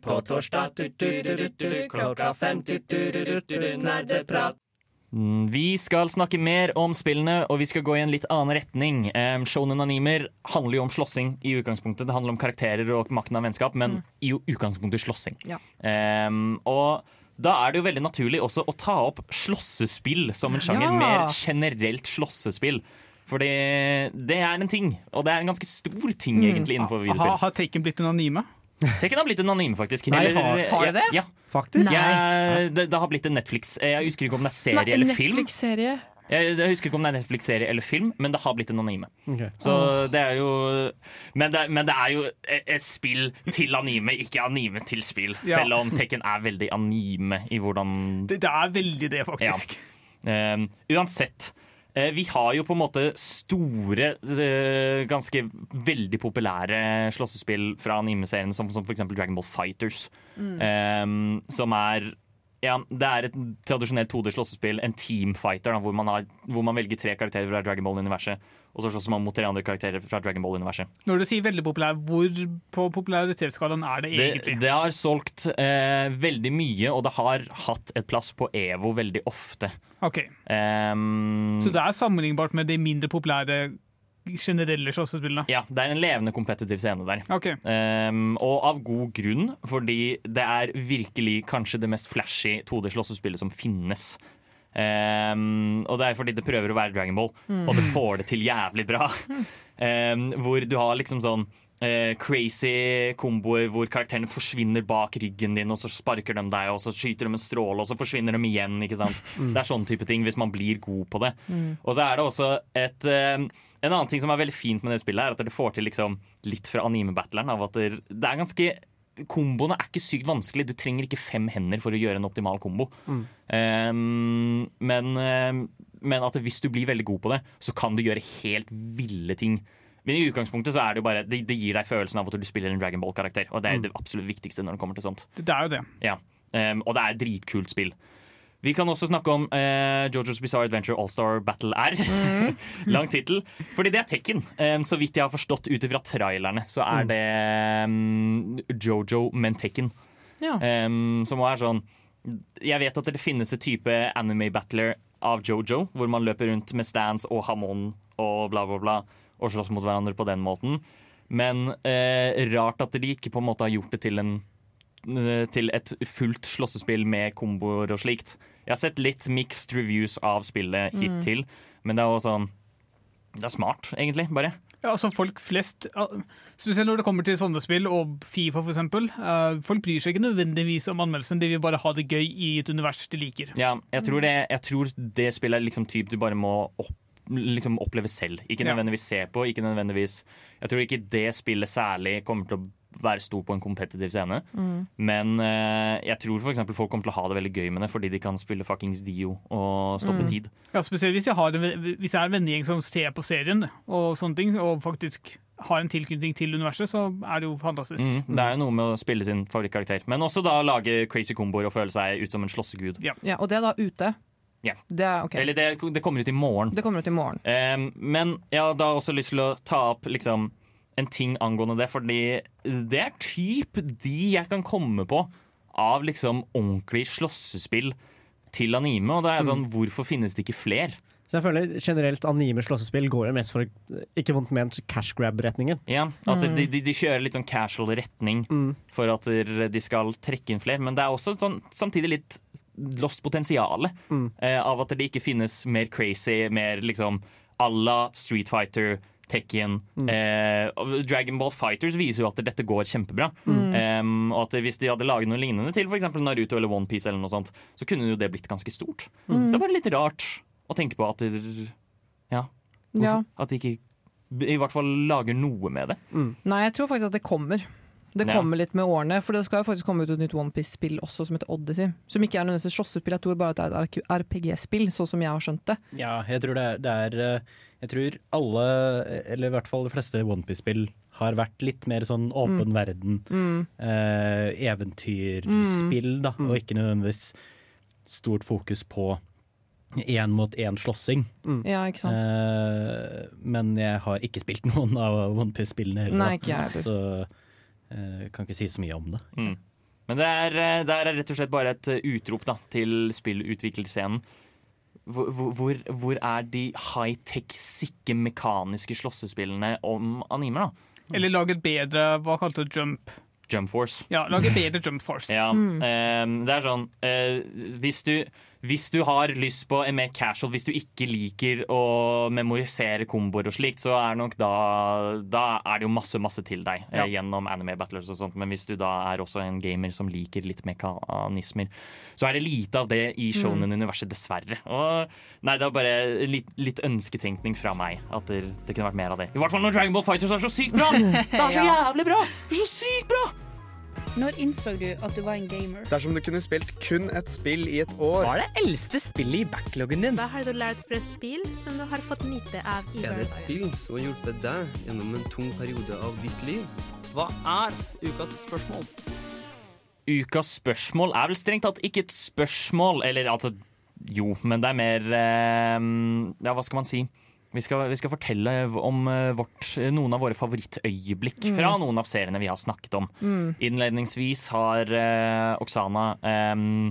på torsdag klokka fem nerdeprat. Mm, Vi skal snakke mer om spillene, og vi skal gå i en litt annen retning. Um, Shonen animer handler jo om slåssing i utgangspunktet. Det handler om karakterer og makten av vennskap, men i utgangspunktet slåssing. Ja. Um, og da er det jo veldig naturlig også å ta opp slåssespill som en sjanger. Ja. Mer generelt slåssespill. Fordi det er en ting, og det er en ganske stor ting egentlig innenfor Ha, videospill. har Taken blitt en anime? Tekken har blitt en anime, faktisk. Nei, Eller- har- har det det? Ja, Faktisk. Jeg, det, det har blitt en Netflix. Jeg husker ikke om det er serie Nei, eller film. Netflix-serie. Jeg, jeg husker ikke om det er Netflix-serie eller film, men det har blitt en anime. Okay. Så det er jo men det, men det er jo et, et spill til anime, ikke anime til spill. Ja. Selv om Tekken er veldig anime i hvordan Det, det er veldig det, faktisk. Um, uansett. Eh, vi har jo på en måte store, eh, ganske veldig populære slåssespill fra anime-seriene, som, som f.eks. Dragon Ball Fighters. Um, som er ja, Det er et tradisjonelt 2D-slåssespill, en teamfighter, da, hvor, man har, hvor man velger tre karakterer fra Dragon Ball-universet. Og så slåss man mot tre andre karakterer fra Dragon Ball-universet. Når du sier veldig populær, hvor på popularitetsskalaen er det Det, egentlig? det har solgt eh, veldig mye, og det har hatt et plass på EVO veldig ofte. Ok, Um, Så det er sammenlignbart med de mindre populære generelle slåssespillene? Ja, det er en levende kompetitiv scene der. Okay. Um, og av god grunn, fordi det er virkelig kanskje det mest flashy 2D-slåssespillet som finnes. Um, og det er fordi det prøver å være Dragon Ball, og det får det til jævlig bra. Um, hvor du har liksom sånn eh, crazy komboer hvor karakterene forsvinner bak ryggen din, og så sparker de deg, og så skyter de en stråle, og så forsvinner de igjen. ikke sant? Det er sånn type ting, hvis man blir god på det. Og så er det også et eh, En annen ting som er veldig fint med det spillet, er at det får til liksom litt fra anime-battleren. av at det, det er ganske Komboene er ikke sykt vanskelig. Du trenger ikke fem hender for å gjøre en optimal kombo. Um, men, um, men at hvis du blir veldig god på det, så kan du gjøre helt ville ting. Men i utgangspunktet så er det jo bare Det, det gir deg følelsen av at du spiller en Dragon Ball-karakter. Og det er det absolutt viktigste når det kommer til sånt. Det er jo det. Ja. Um, og det er et dritkult spill. Vi kan også snakke om uh, Jojo's Bizarre Adventure All-Star Battle R. Lang tittel. Fordi det er Tekken. Um, så vidt jeg har forstått ut ifra trailerne, så er det um, Jojo, men Tekken. Ja. Um, som er sånn Jeg vet at det finnes et type anime-battler av Jojo, hvor man løper rundt med stands og Hamon og bla, bla, bla, og slåss mot hverandre på den måten. Men eh, rart at de ikke på en måte har gjort det til, en, eh, til et fullt slåssespill med komboer og slikt. Jeg har sett litt mixed reviews av spillet hittil, men det er jo sånn Det er smart, egentlig, bare. Ja, altså folk flest, Spesielt når det kommer til sånne spill, og Fifa for eksempel. eh, folk bryr seg ikke nødvendigvis om anmeldelsen, de vil bare ha det gøy i et univers de liker. Ja, jeg tror det, jeg tror det spillet er liksom typ du bare må opp, liksom oppleve selv. Ikke nødvendigvis se på. Ikke nødvendigvis Jeg tror ikke det spillet særlig kommer til å være stor på en kompetitiv scene. Men uh, jeg tror for folk kommer til å ha det veldig gøy med det, fordi de kan spille fuckings Dio og stoppe tid. Ja, Spesielt hvis jeg, har en, hvis jeg er en vennegjeng som ser på serien og sånne ting, og faktisk har en tilknytning til universet, så er det jo fantastisk. Mm, det er jo noe med å spille sin favorittkarakter. Men også da lage crazy komboer og føle seg ut som en slåssegud. Ja, og det er da ute. Ja. Det okay. Eller det, det kommer ut i morgen. Det kommer ut i morgen. Um, men jeg har da også lyst til å ta opp liksom, en ting angående det, fordi det er typ de jeg kan komme på av liksom ordentlig slåssespill til anime. Og da er jeg sånn, hvorfor finnes det ikke flere? Så jeg føler generelt anime-slåssespill går jo mest for ikke vondt ment cash grab-retningen. Ja, At de, de, de kjører litt sånn casual retning for at de skal trekke inn flere. Men det er også sånn, samtidig litt lost potensial eh, av at det ikke finnes mer crazy, mer liksom à la Street Fighter, Tekken eh, Dragon Ball Fighters viser jo at dette går kjempebra. Em, og at hvis de hadde laget noe lignende til f.eks. Naruto eller OnePiece, eller så kunne jo det blitt ganske stort. Så det er bare litt rart å tenke på at det, ja, hvorfor, Ja. at de ikke i hvert fall lager noe med det. Nei, jeg tror faktisk at det kommer. Det Ja. kommer litt med årene, for det skal jo faktisk komme ut et nytt OnePiece-spill også som heter Odyssey. Som ikke er nødvendigvis et slåssespill, jeg tror bare at det er et RPG-spill, sånn som jeg har skjønt det. Ja, jeg tror det er, det er eh, Jeg tror alle, eller i hvert fall de fleste OnePiece-spill, har vært litt mer sånn åpen verden. Mm. eh, eventyrspill, da, og ikke nødvendigvis stort fokus på én mot én slåssing. Ja, ikke sant? Eh, men jeg har ikke spilt noen av OnePiece-spillene heller, Nei, ikke jeg heller. så kan ikke si så mye om det. Mm. Men det er, eh, det er rett og slett bare et eh, utrop da, til spillutviklingsscenen. Hvor, hvor- hvor, er de high-tech, sikke, mekaniske slåssespillene om animer, da? Eller lage et bedre Hva kalte du jump? Jump Force. Ja, lage bedre jump force. Ja, eh, det er sånn eh, hvis, du, hvis du har lyst på en mer casual, hvis du ikke liker å memorisere komboer og slikt, så er nok da Da er det jo masse, masse til deg eh, Ja. gjennom anime battlers og sånt. Men hvis du da er også en gamer som liker litt mekanismer, så er det lite av det i shonen-universet, dessverre. Og nei, det er bare litt, litt ønsketenkning fra meg at det, det kunne vært mer av det. I hvert fall når Dragon Ball Fighters er så sykt bra! Det er så jævlig bra! Det er så sykt bra! Når innså du at du var en gamer? Dersom du kunne spilt kun et spill i et år Hva er det eldste spillet i backloggen din? Hva har du lært fra spill som du har fått nyte av i Er det et spill som har hjulpet deg gjennom en tung periode av ditt liv? Hva er ukas spørsmål? Ukas spørsmål er vel strengt tatt ikke et spørsmål, eller altså Jo, men det er mer eh, Ja, hva skal man si? Vi skal, vi skal fortelle om eh, vårt, noen av våre favorittøyeblikk fra noen av seriene vi har snakket om. Innledningsvis har uh, Oksana um,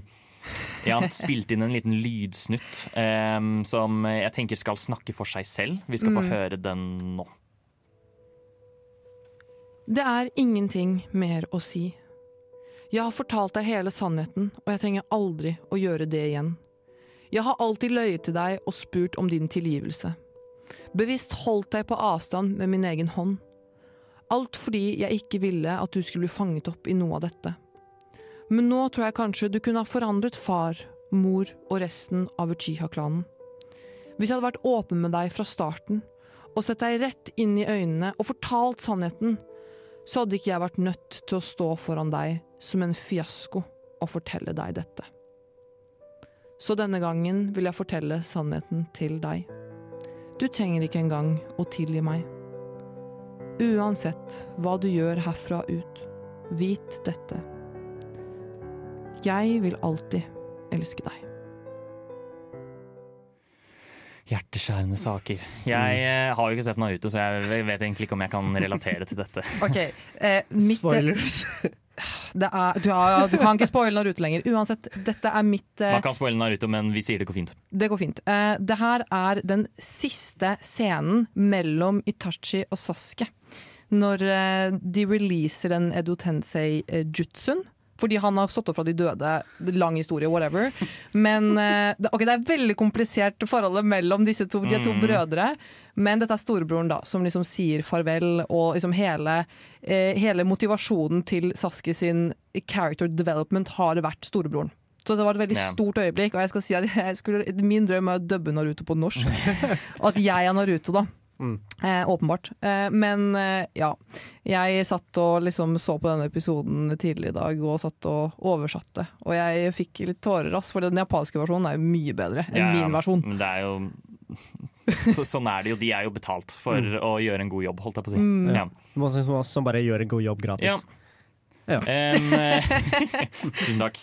ja, spilt inn en liten lydsnutt um, som jeg tenker skal snakke for seg selv. Vi skal få høre den nå. Det er ingenting mer å si. Jeg har fortalt deg hele sannheten, og jeg trenger aldri å gjøre det igjen. Jeg har alltid løyet til deg og spurt om din tilgivelse. Bevisst holdt deg på avstand med min egen hånd. Alt fordi jeg ikke ville at du skulle bli fanget opp i noe av dette. Men nå tror jeg kanskje du kunne ha forandret far, mor og resten av Uchiha-klanen. Hvis jeg hadde vært åpen med deg fra starten, og sett deg rett inn i øynene og fortalt sannheten, så hadde ikke jeg vært nødt til å stå foran deg som en fiasko og fortelle deg dette. Så denne gangen vil jeg fortelle sannheten til deg. Du trenger ikke engang å tilgi meg. Uansett hva du gjør herfra ut, vit dette. Jeg vil alltid elske deg. Hjerteskjærende saker. Jeg eh, har jo ikke sett Naruto, så jeg vet egentlig ikke om jeg kan relatere til dette. Ok, eh, mitt, Spoilers. Er, du, har, du kan ikke spoile Naruto lenger. Uansett, dette er mitt eh, Man kan spoile Naruto, men vi sier det går fint. Det går fint. Eh, det her er den siste scenen mellom Itachi og Sasuke. Når eh, de releaser en Edo Tensei-jutsuen. Fordi han har stått opp fra de døde. Lang historie, whatever. Men eh, det, ok, det er veldig komplisert forholdet mellom disse to, de er to Mm. brødre. Men dette er storebroren da, som liksom sier farvel, og liksom hele, eh, hele motivasjonen til Sasuke sin character development har vært storebroren. Så det var et veldig yeah. stort øyeblikk, og jeg skal si at jeg skulle, min drøm er å dubbe Naruto på norsk. og at jeg er Naruto, da. Eh, åpenbart. Eh, men eh, ja. Jeg satt og liksom så på denne episoden tidligere i dag og satt og oversatte. Og jeg fikk litt tårer, ass, for den japanske versjonen er jo mye bedre enn Ja, ja, min versjon. Men det er jo så, Sånn er det jo. De er jo betalt for Mm. å gjøre en god jobb, holdt jeg på å si. Mm. Ja. Som, som bare gjør en god jobb gratis. Ja. Em, eh, Tusen takk.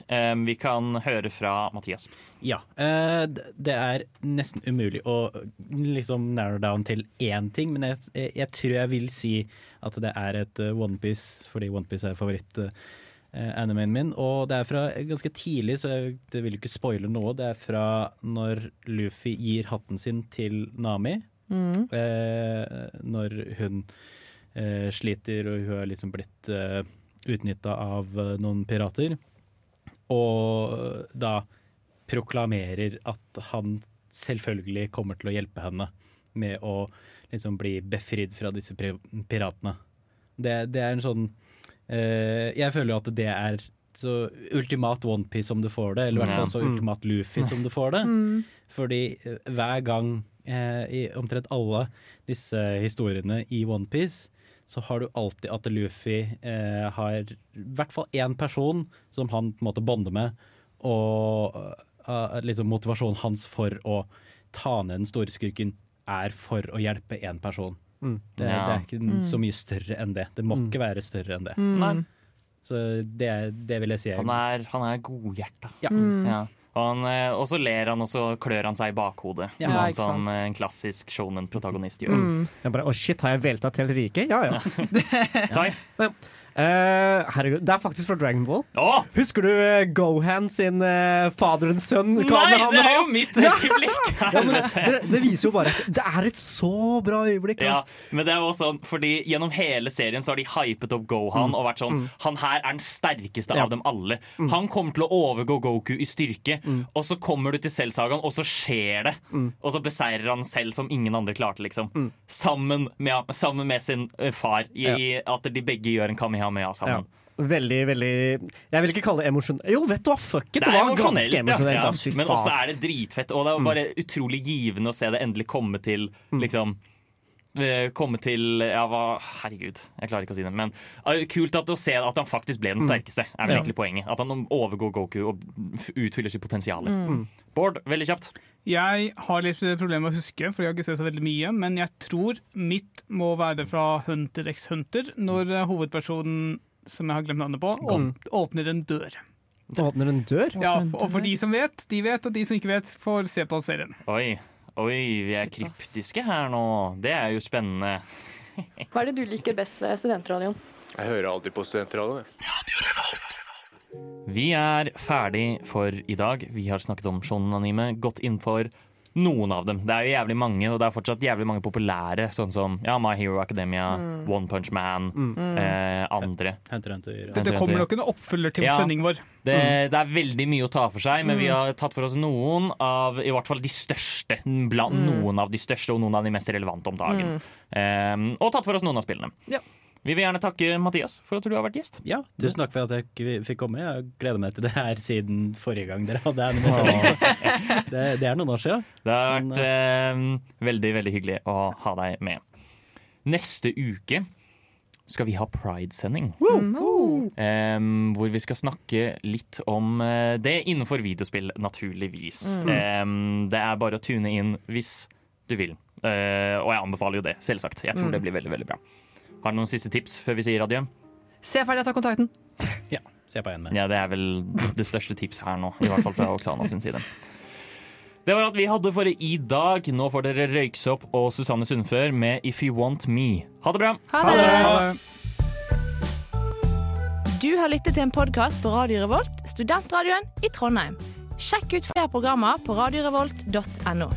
Vi kan høre fra Mathias. Ja. eh, det er nesten umulig å liksom narrow down til én ting, men jeg, jeg, tror jeg vil si at det er et uh, Onepiece, fordi Onepiece er favoritt-animeen min. Og det er fra ganske tidlig, så jeg det vil ikke spoile noe. Det er fra når Luffy gir hatten sin til Nami. Mm. Eh, når hun eh, sliter, og hun har liksom blitt utnytta av eh, noen pirater. Og da proklamerer at han selvfølgelig kommer til å hjelpe henne med å liksom bli befridd fra disse piratene. Det, det er en sånn eh, Jeg føler jo at det er så ultimat Onepiece som du får det, eller i hvert fall så ultimat Luffy som du får det. Mm. Fordi eh, hver gang eh, i omtrent alle disse historiene i Onepiece, så har du alltid at Luffy eh, har i hvert fall én person som han på en måte bonder med, og uh, liksom motivasjonen hans for å ta ned den store skurken er for å hjelpe én person. Mm. Det, Ja. det er ikke Mm. så mye større enn det. Det må Mm. ikke være større enn det. Mm. Så det, det vil jeg si Han er, han er godhjerta. Ja. Mm. Ja. Og, han, eh, og så ler han, og så klør han seg i bakhodet. Ja, sånn som sant. eh, en klassisk shonen-protagonist gjør. Mm. Jeg bare, Å shit, har jeg velta til riket? rike? Ja ja. Ja. Eh, herregud, det er faktisk fra Dragon Ball. Husker du uh, Gohan sin uh, faderens sønn? Nei, det er jo mitt øyeblikk! ja, men det, det viser jo bare at det er et så bra øyeblikk. Ja, ass. men det er jo sånn, fordi Gjennom hele serien så har de hypet opp Gohan Mm. og vært sånn Mm. Han her er den sterkeste Ja. av dem alle. Mm. Han kommer til å overgå Goku i styrke. Og så kommer du til Cell-sagaen, og så skjer det. Mm. Og så beseirer han selv som ingen andre klarte, liksom. Sammen, med, sammen med sin far. I, Ja. at de begge gjør en kamehameha sammen. Ja. Veldig, veldig Jeg vil ikke kalle det emosjonelt. Jo, vet du hva, fuck it! Det, det var ganske emosjonelt. Ja, ass, Men også er det dritfett, og det er Mm. bare utrolig givende å se det endelig komme til liksom eh, Komme til Ja, hva Herregud, jeg klarer ikke å si det. Men eh, kult at å se at han faktisk ble den Mm. sterkeste, er vel Ja. poenget. At han overgår Goku og utfyller sitt potensial. Mm. Bård, veldig kjapt. Jeg har litt problemer med å huske, for jeg har ikke sett så veldig mye. Men jeg tror mitt må være fra Hunter x Hunter, når eh, hovedpersonen, som jeg har glemt navnet på, åpner en dør. Åpner en dør? Ja, og for de som vet, de vet, og de som ikke vet, får se på serien. Oi, oi, vi er kryptiske her nå. Det er jo spennende. Hva er det du liker best ved studentradioen? Jeg hører alltid på studentradioen. Vi er ferdig for i dag. Vi har snakket om shonen-anime, gått inn for noen av dem. Det er jo jævlig mange, og det er fortsatt jævlig mange populære, sånn som ja, My Hero Academia, Mm. One Punch Man, Mm. eh, andre. Hunter, Hunter, Dette kommer nok en oppfølger til Ja. sendingen vår. Det, det er veldig mye å ta for seg, men vi Mm. har tatt for oss noen av i hvert fall de største. Blant Mm. Noen av de største og noen av de mest relevante om dagen. Mm. Eh, og tatt for oss noen av spillene. Ja. Vi vil gjerne takke Mathias for at du har vært gjest. Ja, tusen takk for at jeg fikk komme. Jeg gleder meg til det her siden forrige gang dere hadde anime-sending. Det, det er noen år siden. Det har vært eh, veldig, veldig hyggelig å ha deg med. Neste uke skal vi ha Pride-sending. Em, hvor vi skal snakke litt om eh, det innenfor videospill, naturligvis. Mm. Um, det er bare å tune inn hvis du vil. Uh, og jeg anbefaler jo det, selvsagt. Jeg tror Mm. det blir veldig, veldig bra. Har du noen siste tips før vi sier adjø? Se ferdig, ta kontakten. Ja, se på en med. Ja, det er vel det største tipset her nå, i hvert fall fra Oksana sin side. Det var alt vi hadde for i dag. Nå får dere Røyksopp og Susanne Sundfør med If You Want Me. Ha det bra. Ha det. Du har lyttet til en podkast på Radio Revolt, studentradioen i Trondheim. Sjekk ut flere programmer på radiorevolt.no.